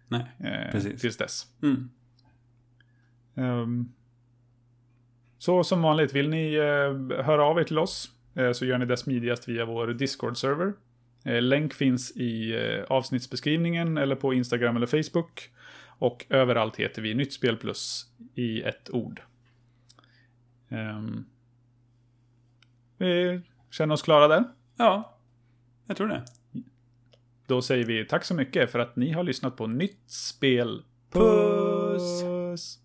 S2: Nej,
S1: eh,
S2: Precis.
S1: tills dess.
S2: Mm.
S1: Ehm, så som vanligt, vill ni eh, höra av er till oss eh, så gör ni det smidigast via vår Discord-server. Eh, länk finns i eh, avsnittsbeskrivningen eller på Instagram eller Facebook. Och överallt heter vi Nytt Spel Plus i ett ord. Vi känner oss klara där.
S2: Ja, jag tror det.
S1: Då säger vi tack så mycket för att ni har lyssnat på Nytt Spel
S2: Puss!
S1: Puss.